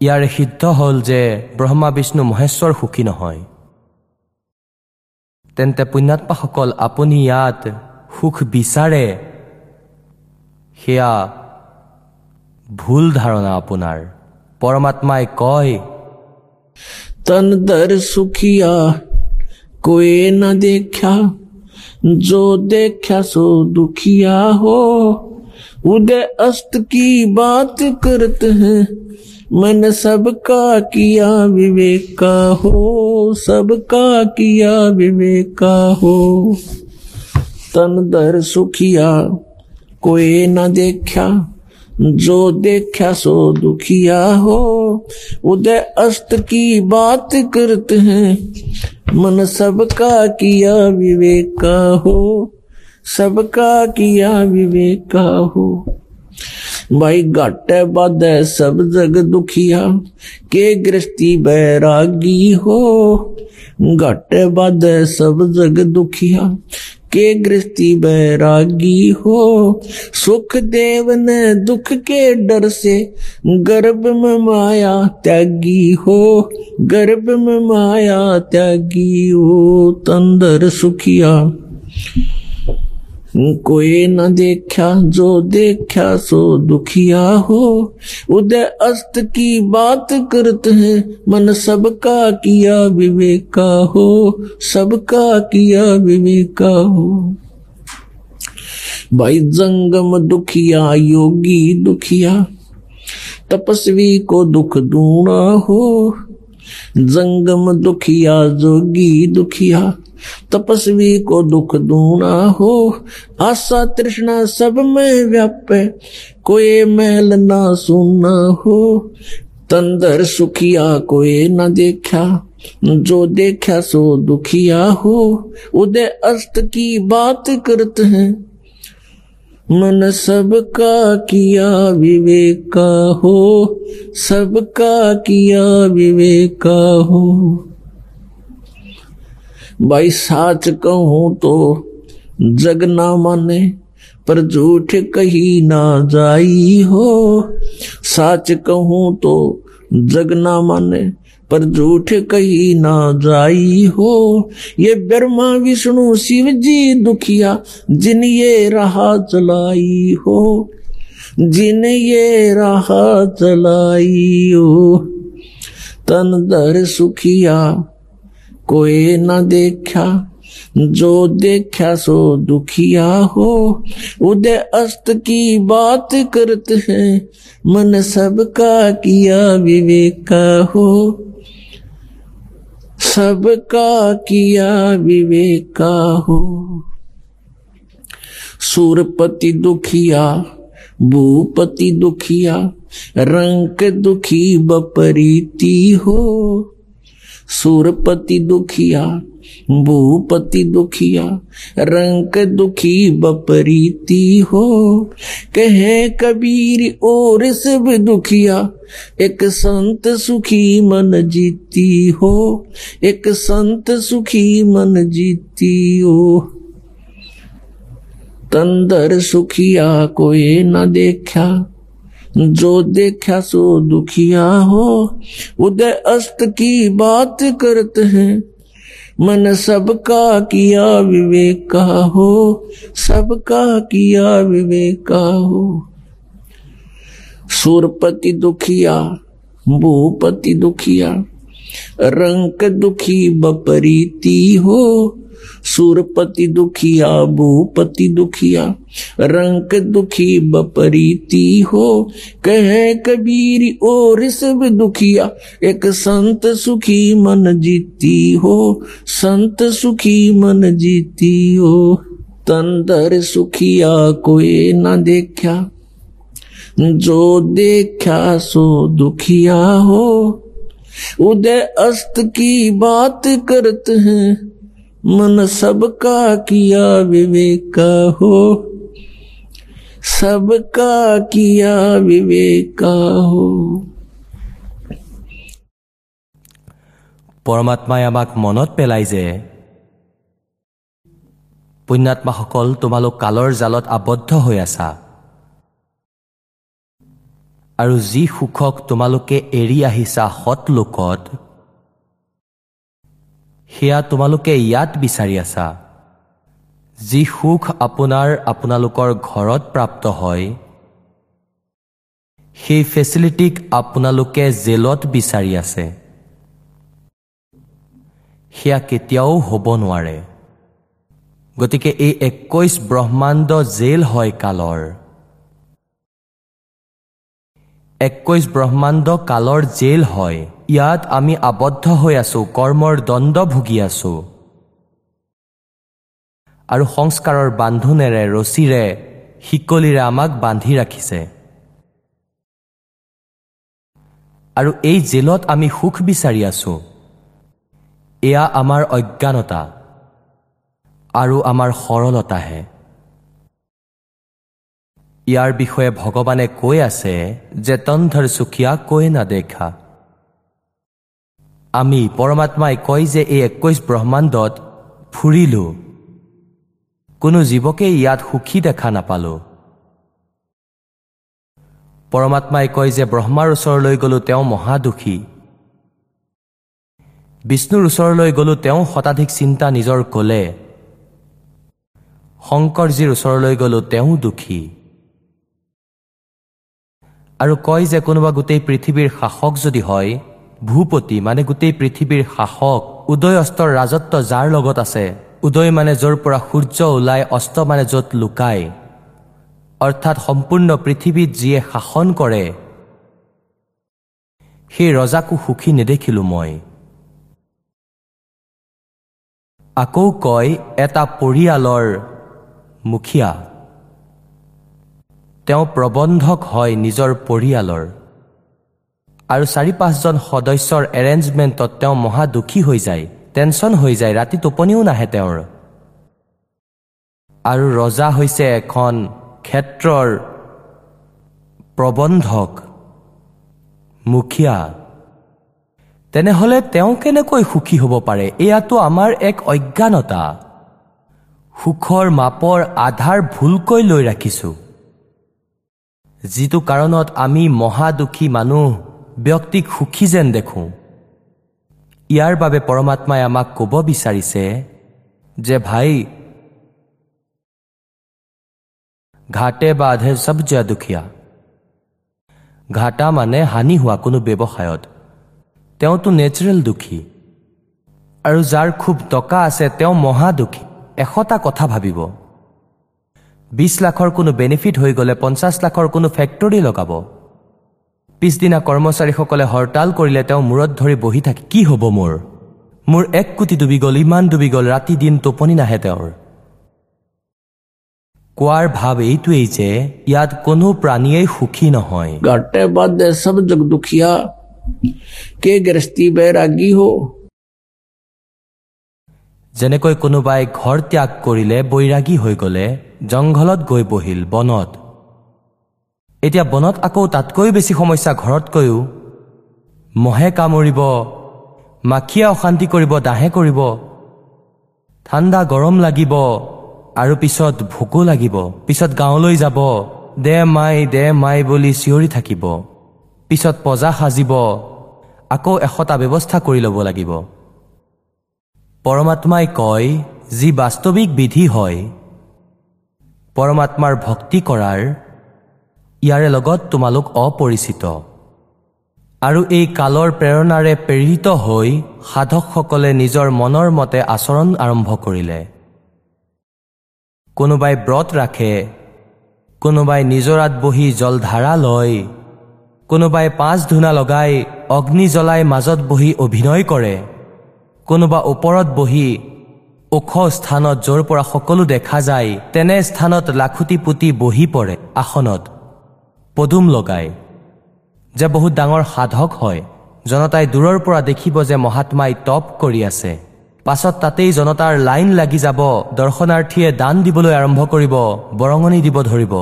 ইয়াৰ সিদ্ধ হ'ল যে ব্ৰহ্মা বিষ্ণু মহেশ্বৰ সুখী নহয়। তেন্তে পুণ্যাত্মাসকল আপুনি ইয়াত সুখ বিচাৰে? সেয়া ভুল ধাৰণা আপোনাৰ। পৰমাত্মাই কয় সুখীয়া कोई न देखा, जो देखा सो दुखिया हो। उदय अस्त की बात करते हैं, मन सबका किया विवेका हो। सबका किया विवेका हो। तन दर सुखिया, कोई न देखा। जो देखा सो दुखिया हो, उदय अस्त की बात करते हैं। मन सबका किया विवेक का हो, सबका किया विवेक का हो। भाई घट बद सब जग दुखिया, के गृहस्थी बैरागी हो। घट बद सब जग दुखिया के गृहस्थी बैरागी हो। सुख देव ने दुख के डर से गर्भ में माया त्यागी हो। गर्भ में माया त्यागी हो, तंदर सुखिया। कोई न देखा, जो देखा सो दुखिया हो। उदय अस्त की बात करते हैं, मन सबका किया विवेका हो। सबका किया विवेका हो। भाई जंगम दुखिया, योगी दुखिया, तपस्वी को दुख दूना हो। जंगम दुखिया जोगी दुखिया, तपस्वी को दुख दूना हो। आशा तृष्णा सब में व्याप, कोई मैल ना सुना हो। तंदर सुखिया कोई न देखा, जो देखा सो दुखिया हो। उदय अस्त की बात करते हैं। मन सबका किया विवेका हो, सबका किया विवेका हो। भाई साच कहूँ तो जग ना माने, पर झूठ कही ना जाई हो। साच कहूँ तो जग ना माने पर झूठ कही ना जाई हो। ये ब्रह्मा, विष्णु, शिव जी दुखिया, जिन ये राह चलाई हो। जिन ये राह चलाई हो। तन दर सुखिया, कोई ना देखा। जो देखा सो दुखिया हो, उदय अस्त की बात करते हैं। मन सबका किया विवेका हो। सबका किया विवेका हो। सूरपति दुखिया, भूपति दुखिया, रंक दुखी बपरीति हो। सूरपति दुखिया, भूपति दुखिया, रंक दुखी बपरीति हो। कहे कबीर और सब दुखिया, एक संत सुखी मन जीती हो। एक संत सुखी मन जीती हो। तंदर सुखिया कोई न देखा जो देखा सो दुखिया हो उदय अस्त की बात करते हैं। मन सबका किया विवेका हो, सबका किया विवेका हो। सूरपति दुखिया, भूपति दुखिया रंक दुखी बपरीती हो, सुरपति दुखिया, भूपति दुखिया। रंक दुखी बपरीती हो, कह कबीर और सब दुखिया। एक संत सुखी मन जीती हो, संत सुखी मन जीती हो। तंदर सुखिया कोई न देखा जो देखा सो दुखिया हो। उदय अस्त की बात करते हैं मन सबका किया विवेका हो सबका किया विवेका हो পৰমাত্মাই আমাক মনত পেলাই যে পুণ্যাত্মাসকল তোমালোক কালৰ জালত আবদ্ধ হৈ আছা আৰু যি সুখক তোমালোকে এৰি আহিছা সৎ লোকত সেয়া তোমালোকে ইয়াত বিচাৰি আছা। যি সুখ আপোনাৰ আপোনালোকৰ ঘৰত প্ৰাপ্ত হয় সেই ফেচিলিটিক আপোনালোকে জেলত বিচাৰি আছে। সেয়া কেতিয়াও হ'ব নোৱাৰে। গতিকে এই একৈশ ব্ৰহ্মাণ্ড জেল হয় কালৰ। একৈশ ব্ৰহ্মাণ্ড কালৰ জেল হয়। ইয়াত আমি আবদ্ধ হৈ আছো কৰ্মৰ দণ্ড ভুগি আছো। আৰু সংস্কাৰৰ বান্ধোনেৰে ৰছীৰে শিকলিৰে আমাক বান্ধি ৰাখিছে। আৰু এই জেলত আমি সুখ বিচাৰি আছো। এয়া আমাৰ অজ্ঞানতা আৰু আমাৰ সৰলতাহে। ইয়াৰ বিষয়ে ভগৱানে কৈ আছে যে তন্ধৰ চুকীয়া কৈ নাদেখা। আমি পৰমাত্মাই কয় যে এই একৈশ ব্ৰহ্মাণ্ডত ফুৰিলো। কোনো জীৱকে ইয়াত সুখী দেখা নাপালো। পৰমাত্মাই কয় যে ব্ৰহ্মাৰ ওচৰলৈ গ'লো তেওঁ মহাদুখী। বিষ্ণুৰ ওচৰলৈ গ'লো তেওঁ শতাধিক চিন্তা নিজৰ কলে। শংকৰজীৰ ওচৰলৈ গ'লো তেওঁ দুখী। আৰু কয় যে কোনোবা গোটেই পৃথিৱীৰ শাসক যদি হয় ভূপতি মানে গোটেই পৃথিৱীৰ শাসক উদয় অস্তৰ ৰাজত্ব যাৰ লগত আছে উদয় মানে য'ৰ পৰা সূৰ্য ওলাই অস্ত মানে য'ত লুকায় অৰ্থাৎ সম্পূৰ্ণ পৃথিৱীত যিয়ে শাসন কৰে সেই ৰজাকো সুখী নেদেখিলো মই। আকৌ কয় এটা পৰিয়ালৰ মুখীয়া। তেওঁ প্ৰবন্ধক হয় নিজৰ পৰিয়ালৰ। আৰু চাৰি পাঁচজন সদস্যৰ এৰেঞ্জমেণ্টত তেওঁ মহা দুখী হৈ যায় টেনশ্যন হৈ যায় ৰাতি টোপনিও নাহে তেওঁৰ। আৰু ৰজা হৈছে এখন ক্ষেত্ৰৰ প্ৰবন্ধক মুখীয়া। তেনেহ'লে তেওঁ কেনেকৈ সুখী হ'ব পাৰে? এয়াতো আমাৰ এক অজ্ঞানতা। সুখৰ মাপৰ আধাৰ ভুলকৈ লৈ ৰাখিছোঁ। যিটো কাৰণত আমি মহাদুখী মানুহ ব্যক্তিক সুখী যেন দেখোঁ। ইয়াৰ বাবে পৰমাত্মাই আমাক ক'ব বিচাৰিছে যে ভাই ঘাটে বাধে চব যা দুখীয়া। ঘাটা মানে হানি হোৱা কোনো ব্যৱসায়ত। তেওঁতো নেচাৰেল দুখী। আৰু যাৰ খুব টকা আছে তেওঁ মহাদুখী। এশটা কথা ভাবিব। বিছ লাখৰ কোনো বেনিফিট হৈ গ'লে পঞ্চাছ লাখৰ কোনো ফেক্টৰী লগাব। পিছদিনা কৰ্মচাৰীসকলে হৰতাল কৰিলে তেওঁ মূৰত ধৰি বহি থাকি কি হ'ব মোৰ? মোৰ এক কোটি ডুবি গ'ল ইমান ডুবি গ'ল ৰাতি দিন টোপনি নাহে তেওঁৰ। কোৱাৰ ভাৱ এইটোৱেই যে ইয়াত কোনো প্ৰাণীয়েই সুখী নহয়। সব দুখীয়া কে গৃহস্থী হ' যেনেকৈ কোনোবাই ঘৰ ত্যাগ কৰিলে বৈৰাগী হৈ গ'লে জংঘলত গৈ বহিল বনত। এতিয়া বনত আকৌ তাতকৈ বেছি সমস্যা ঘৰতকৈও। মহে কামুৰিব মাখিয়ে অশান্তি কৰিব দাহে কৰিব। ঠাণ্ডা গৰম লাগিব আৰু পিছত ভোকো লাগিব। পিছত গাঁৱলৈ যাব দে মাই দে মাই বুলি চিঞৰি থাকিব। পিছত পজা সাজিব আকৌ এশটা ব্যৱস্থা কৰি ল'ব লাগিব। পৰমাত্মাই কয় যি বাস্তৱিক বিধি হয় পৰমাত্মাৰ ভক্তি কৰাৰ ইয়াৰে লগত তোমালোক অপৰিচিত। আৰু এই কালৰ প্ৰেৰণাৰে প্ৰেৰিত হৈ সাধকসকলে নিজৰ মনৰ মতে আচৰণ আৰম্ভ কৰিলে। কোনোবাই ব্ৰত ৰাখে কোনোবাই নিজৰাত বহি জলধাৰা লয় কোনোবাই পাঁচ ধূনা লগাই অগ্নি জ্বলাই মাজত বহি অভিনয় কৰে। কোনোবা ওপৰত বহি ওখ স্থানত য'ৰ পৰা সকলো দেখা যায় তেনে স্থানত লাখুটি পুতি বহি পৰে আসনত পদুম লগাই। যে বহুত ডাঙৰ সাধক হয় জনতাই দূৰৰ পৰা দেখিব যে মহাত্মাই তপ কৰি আছে। পাছত তাতেই জনতাৰ লাইন লাগি যাব দৰ্শনাৰ্থীয়ে দান দিবলৈ আৰম্ভ কৰিব বৰঙণি দিব ধৰিব।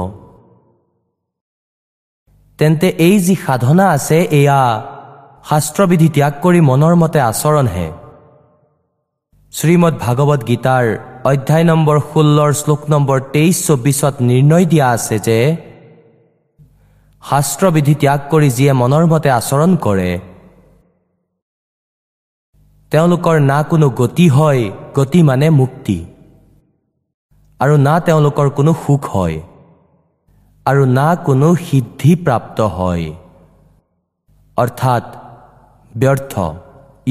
তেন্তে এই যি সাধনা আছে এয়া শাস্ত্ৰবিধি ত্যাগ কৰি মনৰ মতে আচৰণহে। শ্ৰীমদ ভাগৱত গীতাৰ অধ্যায় নম্বৰ ষোল্লৰ শ্লোক নম্বৰ তেইছ চৌবিছত নিৰ্ণয় দিয়া আছে যে শাস্ত্ৰবিধি ত্যাগ কৰি যিয়ে মনৰ মতে আচৰণ কৰে তেওঁলোকৰ না কোনো গতি হয় গতি মানে মুক্তি। আৰু না তেওঁলোকৰ কোনো সুখ হয় আৰু না কোনো সিদ্ধি প্ৰাপ্ত হয়। অৰ্থাৎ ব্যৰ্থ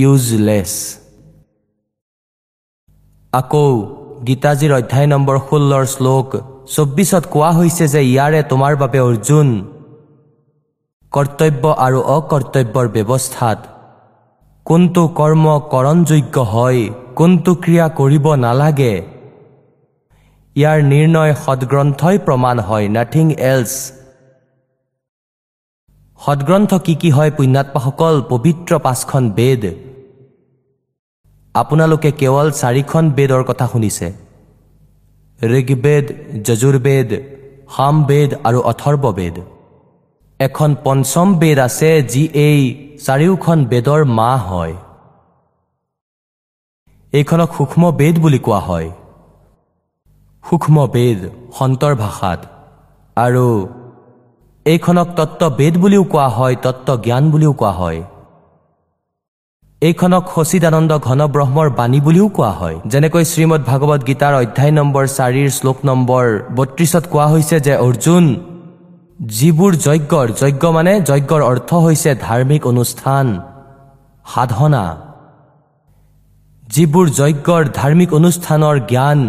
ইউজলেছ আকৌ গীতাজীৰ অধ্যায় নম্বৰ ষোল্লৰ শ্লোক চৌব্বিছত কোৱা হৈছে যে ইয়াৰে তোমাৰ বাবে অৰ্জুন কৰ্তব্য আৰু অকৰ্তব্যৰ ব্যৱস্থাত। কোনটো কৰ্ম কৰণযোগ্য হয় কোনটো ক্ৰিয়া কৰিব নালাগে ইয়াৰ নিৰ্ণয় সদগ্ৰন্থই প্ৰমাণ হয় নাথিং এলছ। সদগ্ৰন্থ কি কি হয় পুণ্যাত্মাসকল পবিত্ৰ পাঁচখন বেদ। আপোনালোকে কেৱল চাৰিখন বেদৰ কথা শুনিছে। ঋগবেদ যজুৰ্বেদ সামবেদ আৰু অথৰ্ববেদ। এখন পঞ্চম বেদ আছে যি এই চাৰিওখন বেদৰ মা হয়। এইখনক সূক্ষ্ম বেদ বুলি কোৱা হয়। সূক্ষ্ম বেদ সন্তৰ ভাষাত। আৰু এইখনক তত্ত্ব বেদ বুলিও কোৱা হয় তত্ত্ব জ্ঞান বুলিও কোৱা হয়। এইখনক সচিদানন্দ ঘন ব্ৰহ্মৰ বাণী বুলিও কোৱা হয়। যেনেকৈ শ্ৰীমদ ভাগৱত গীতাৰ অধ্যায় নম্বৰ চাৰিৰ শ্লোক নম্বৰ বত্ৰিশত কোৱা হৈছে যে অৰ্জুন যিবোৰ যজ্ঞৰ যজ্ঞ মানে যজ্ঞৰ অৰ্থ হৈছে ধাৰ্মিক অনুষ্ঠান সাধনা। যিবোৰ যজ্ঞৰ ধাৰ্মিক অনুষ্ঠানৰ জ্ঞান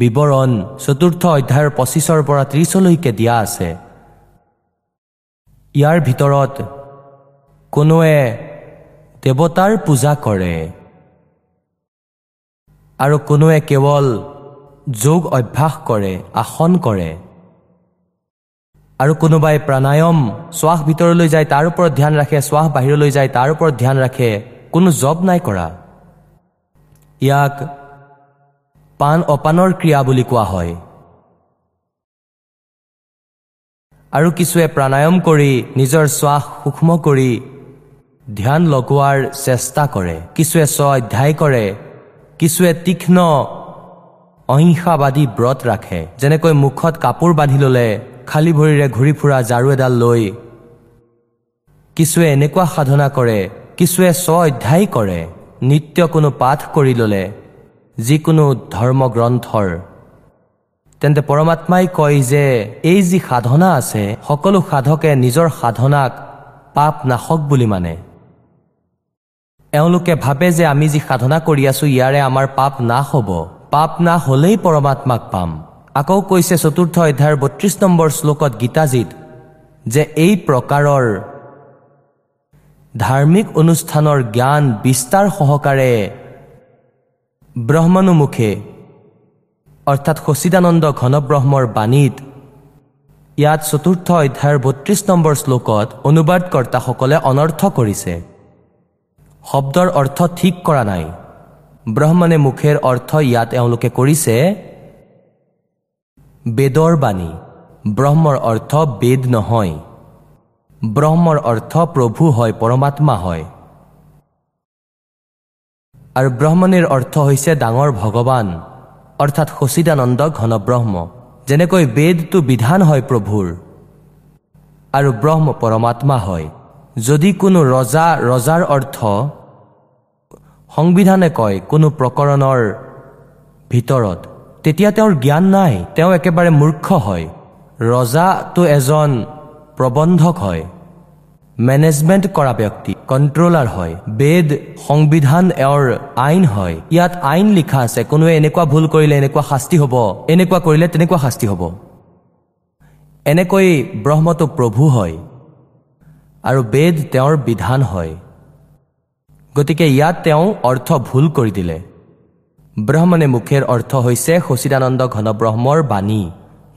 বিৱৰণ চতুৰ্থ অধ্যায়ৰ পঁচিছৰ পৰা ত্ৰিছলৈকে দিয়া আছে। ইয়াৰ ভিতৰত কোনোৱে দেৱতাৰ পূজা কৰে। আৰু কোনোৱে কেৱল যোগ অভ্যাস কৰে আসন কৰে। আৰু কোনোবাই প্ৰাণায়াম শ্বাস ভিতৰলৈ যায় তাৰ ওপৰত ধ্যান ৰাখে শ্বাস বাহিৰলৈ যায় তাৰ ওপৰত ধ্যান ৰাখে কোনো জব নাই কৰা। ইয়াক পাণ অপানৰ ক্ৰিয়া বুলি কোৱা হয়। আৰু কিছুৱে প্ৰাণায়াম কৰি নিজৰ শ্বাস সূক্ষ্ম কৰি ধ্যান লগোৱাৰ চেষ্টা কৰে কিছুৱে স্ব অধ্যায় কৰে কিছুৱে তীক্ষ্ণ অহিংসাবাদী ব্ৰত ৰাখে যেনেকৈ মুখত কাপোৰ বান্ধি ল'লে খালী ভৰিৰে ঘূৰি ফুৰা ঝাৰু এডাল লৈ। কিছুৱে এনেকুৱা সাধনা কৰে কিছুৱে স্ব অধ্যায় কৰে নিত্য কোনো পাঠ কৰি ল'লে যিকোনো ধৰ্মগ্ৰন্থৰ। তেন্তে পৰমাত্মাই কয় যে এই যি সাধনা আছে সকলো সাধকে নিজৰ সাধনাক পাপ নাশক বুলি মানে। এওঁলোকে ভাবে যে আমি যি সাধনা কৰি আছো ইয়াৰে আমাৰ পাপ নাশ হ'ব। পাপ নাশ হলেই পৰমাত্মাক পাম। আকৌ কৈছে চতুৰ্থ অধ্যায়ৰ বত্ৰিশ নম্বৰ শ্লোকত গীতাজীত যে এই প্ৰকাৰৰ ধাৰ্মিক অনুষ্ঠানৰ জ্ঞান বিস্তাৰ সহকাৰে ব্ৰহ্মানুমুখে অৰ্থাৎ সচিদানন্দ ঘনব্ৰহ্মৰ বাণীত ইয়াত চতুৰ্থ অধ্যায়ৰ বত্ৰিশ নম্বৰ শ্লোকত অনুবাদকৰ্তাসকলে অনৰ্থ কৰিছে। শব্দৰ অৰ্থ ঠিক কৰা নাই। ব্ৰহ্মণে মুখেৰ অৰ্থ ইয়াত এওঁলোকে কৰিছে বেদৰ বাণী। ব্ৰহ্মৰ অৰ্থ বেদ নহয়। ব্ৰহ্মৰ অৰ্থ প্ৰভু হয় পৰমাত্মা হয়। আৰু ব্ৰহ্মণীৰ অৰ্থ হৈছে ডাঙৰ ভগৱান অৰ্থাৎ সচিদানন্দ ঘনব্ৰহ্ম যেনেকৈ বেদটো বিধান হয় প্ৰভুৰ আৰু ব্ৰহ্ম পৰমাত্মা হয়। যদি কোনো ৰজা ৰজাৰ অৰ্থ সংবিধানে কয় কোনো প্ৰকৰণৰ ভিতৰত তেতিয়া তেওঁৰ জ্ঞান নাই তেওঁ একেবাৰে মূৰ্খ হয়। ৰজাটো এজন প্ৰবন্ধক হয় মেনেজমেণ্ট কৰা ব্যক্তি কণ্ট্ৰলাৰ হয় বেদ সংবিধান এওঁৰ আইন হয়। ইয়াত আইন লিখা আছে কোনোৱে এনেকুৱা ভুল কৰিলে এনেকুৱা শাস্তি হ'ব এনেকুৱা কৰিলে তেনেকুৱা শাস্তি হ'ব। এনেকৈ ব্ৰহ্মটো প্ৰভু হয়। আৰু বেদ তেওঁৰ বিধান হয়। গতিকে ইয়াত তেওঁ অৰ্থ ভুল কৰি দিলে। ব্ৰহ্মণে মুখেৰ অৰ্থ হৈছে সচিদানন্দ ঘন ব্ৰহ্মৰ বাণী।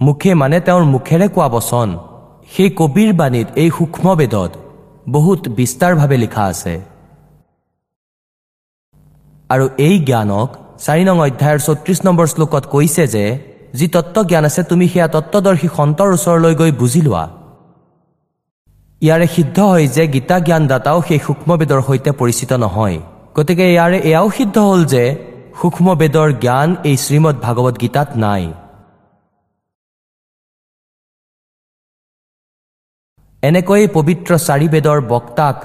মুখে মানে তেওঁৰ মুখেৰে কোৱা বচন। সেই কবিৰ বাণীত এই সূক্ষ্ম বেদত বহুত বিস্তাৰভাৱে লিখা আছে। আৰু এই জ্ঞানক চাৰি নং অধ্যায়ৰ চৌত্ৰিশ নম্বৰ শ্লোকত কৈছে যে যি তত্বজ্ঞান আছে তুমি সেয়া তত্বদৰ্শী সন্তৰ ওচৰলৈ গৈ বুজি লোৱা। ইয়াৰে সিদ্ধ হয় যে গীতা জ্ঞানদাতাও সেই সূক্ষ্মবেদৰ সৈতে পৰিচিত নহয়। গতিকে ইয়াৰে এয়াও সিদ্ধ হ'ল যে সূক্ষ্মবেদৰ জ্ঞান এই শ্ৰীমদ ভাগৱত গীতাত নাই। এনেকৈয়ে পবিত্ৰ চাৰি বেদৰ বক্তাক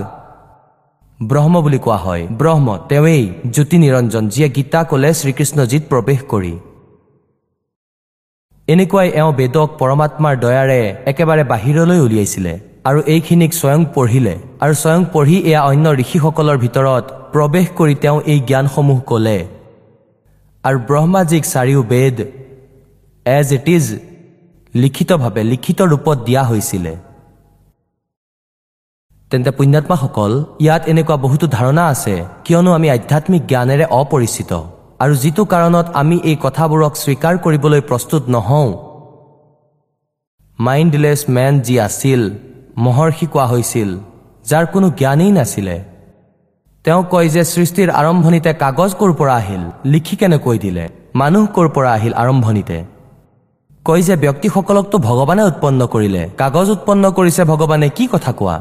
ব্ৰহ্ম বুলি কোৱা হয়। ব্ৰহ্ম তেওঁৱেই জ্যোতি নিৰঞ্জন যিয়ে গীতা ক'লে শ্ৰীকৃষ্ণজীত প্ৰৱেশ কৰি। এনেকুৱাই এওঁ বেদক পৰমাত্মাৰ দয়াৰে একেবাৰে বাহিৰলৈ উলিয়াইছিলে। আৰু এইখিনিক স্বয়ং পঢ়িলে। আৰু স্বয়ং পঢ়ি এয়া অন্য ঋষিসকলৰ ভিতৰত প্ৰৱেশ কৰি তেওঁ এই জ্ঞানসমূহ ক'লে। আৰু ব্ৰহ্মাজীক চাৰিও বেদ এজ ইট ইজ লিখিতভাৱে লিখিত ৰূপত দিয়া হৈছিলে। তেন্তে পুণ্যাত্মাসকল ইয়াত এনেকুৱা বহুতো ধাৰণা আছে কিয়নো আমি আধ্যাত্মিক জ্ঞানেৰে অপৰিচিত। আৰু যিটো কাৰণত আমি এই কথাবোৰক স্বীকাৰ কৰিবলৈ প্ৰস্তুত নহওঁ। মাইণ্ডলেছ মেন যি আছিল মহৰ্ষি কোৱা হৈছিল যাৰ কোনো জ্ঞানেই নাছিলে। তেওঁ কয় যে সৃষ্টিৰ আৰম্ভণিতে কাগজ ক'ৰ পৰা আহিল লিখি কেনে কৈ দিলে মানুহ ক'ৰ পৰা আহিল আৰম্ভণিতে। কয় যে ব্যক্তিসকলকতো ভগৱানে উৎপন্ন কৰিলে কাগজ উৎপন্ন কৰিছে ভগৱানে কি কথা কোৱা?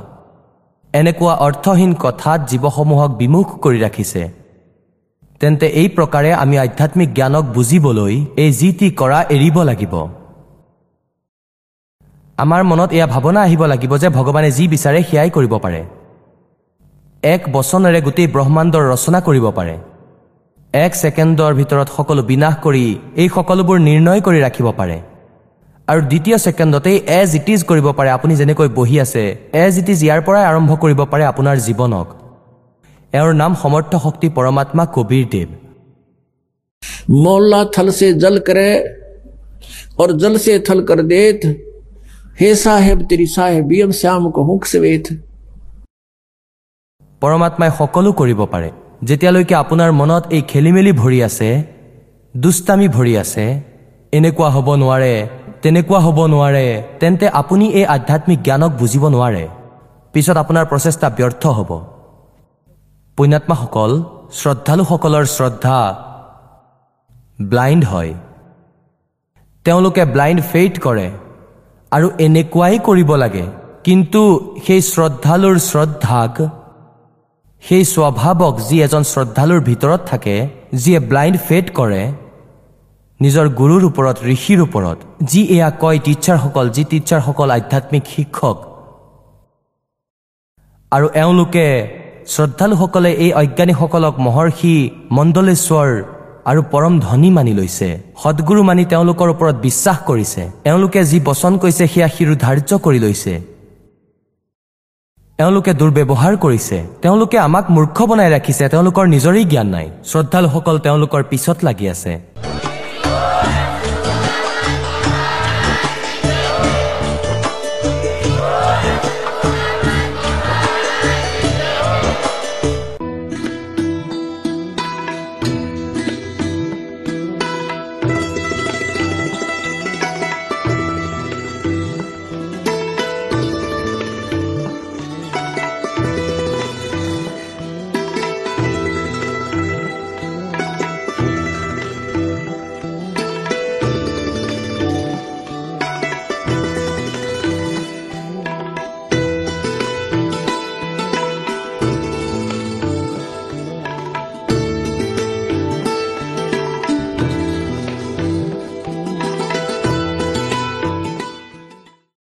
এনেকুৱা অৰ্থহীন কথাত জীৱসমূহক বিমুখ কৰি ৰাখিছে। তেন্তে এই প্ৰকাৰে আমি আধ্যাত্মিক জ্ঞানক বুজিবলৈ এই যি টি কৰা এৰিব লাগিব। আমাৰ মনত এয়া ভাৱনা আহিব লাগিব যে ভগৱানে যি বিচাৰে সেয়াই কৰিব পাৰে এক বচনেৰে গোটেই ব্ৰহ্মাণ্ডৰ ৰচনা কৰিব পাৰে এক ছেকেণ্ডৰ ভিতৰত সকলো বিনাশ কৰি এই সকলোবোৰ নিৰ্ণয় কৰি ৰাখিব পাৰে আৰু দ্বিতীয় ছেকেণ্ডতেই এজ ইট ইজ কৰিব পাৰে আপুনি যেনেকৈ বহি আছে এজ ইট ইজ ইয়াৰ পৰাই আৰম্ভ কৰিব পাৰে আপোনাৰ জীৱনক এওঁৰ নাম সমৰ্থ শক্তি পৰমাত্মা কবীৰ দেৱ मोहल्ला थल से जल करे और जल से थल कर देत চাহেব তেৰি চাহেব পৰমাত্মাই সকলো কৰিব পাৰে। যেতিয়ালৈকে আপোনাৰ মনত এই খেলিমেলি ভৰি আছে দুষ্টামী ভৰি আছে এনেকুৱা হ'ব নোৱাৰে তেনেকুৱা হ'ব নোৱাৰে তেন্তে আপুনি এই আধ্যাত্মিক জ্ঞানক বুজিব নোৱাৰে। পিছত আপোনাৰ প্ৰচেষ্টা ব্যৰ্থ হ'ব। পুণ্যাত্মাসকল শ্ৰদ্ধালুসকলৰ শ্ৰদ্ধা ব্লাইণ্ড হয়। তেওঁলোকে ব্লাইণ্ড ফেইট কৰে। আৰু এনেকুৱাই কৰিব লাগে। কিন্তু সেই শ্ৰদ্ধালুৰ শ্ৰদ্ধাক সেই স্বভাৱক যি এজন শ্ৰদ্ধালুৰ ভিতৰত থাকে যিয়ে ব্লাইণ্ড ফেট কৰে নিজৰ গুৰুৰ ওপৰত ঋষিৰ ওপৰত যি এয়া কয় টিচাৰসকল যি টিচাৰসকল আধ্যাত্মিক শিক্ষক আৰু এওঁলোকে শ্ৰদ্ধালুসকলে এই অজ্ঞানীসকলক মহৰ্ষি মণ্ডলেশ্বৰ আৰু পৰম ধনী মানি লৈছে। সদগুৰু মানি তেওঁলোকৰ ওপৰত বিশ্বাস কৰিছে। এওঁলোকে যি বচন কৈছে সেয়া শিৰোধাৰ্য কৰি লৈছে। এওঁলোকে দুৰ্ব্যৱহাৰ কৰিছে। তেওঁলোকে আমাক মূৰ্খ বনাই ৰাখিছে। তেওঁলোকৰ নিজৰেই জ্ঞান নাই। শ্ৰদ্ধালুসকল তেওঁলোকৰ পিছত লাগি আছে।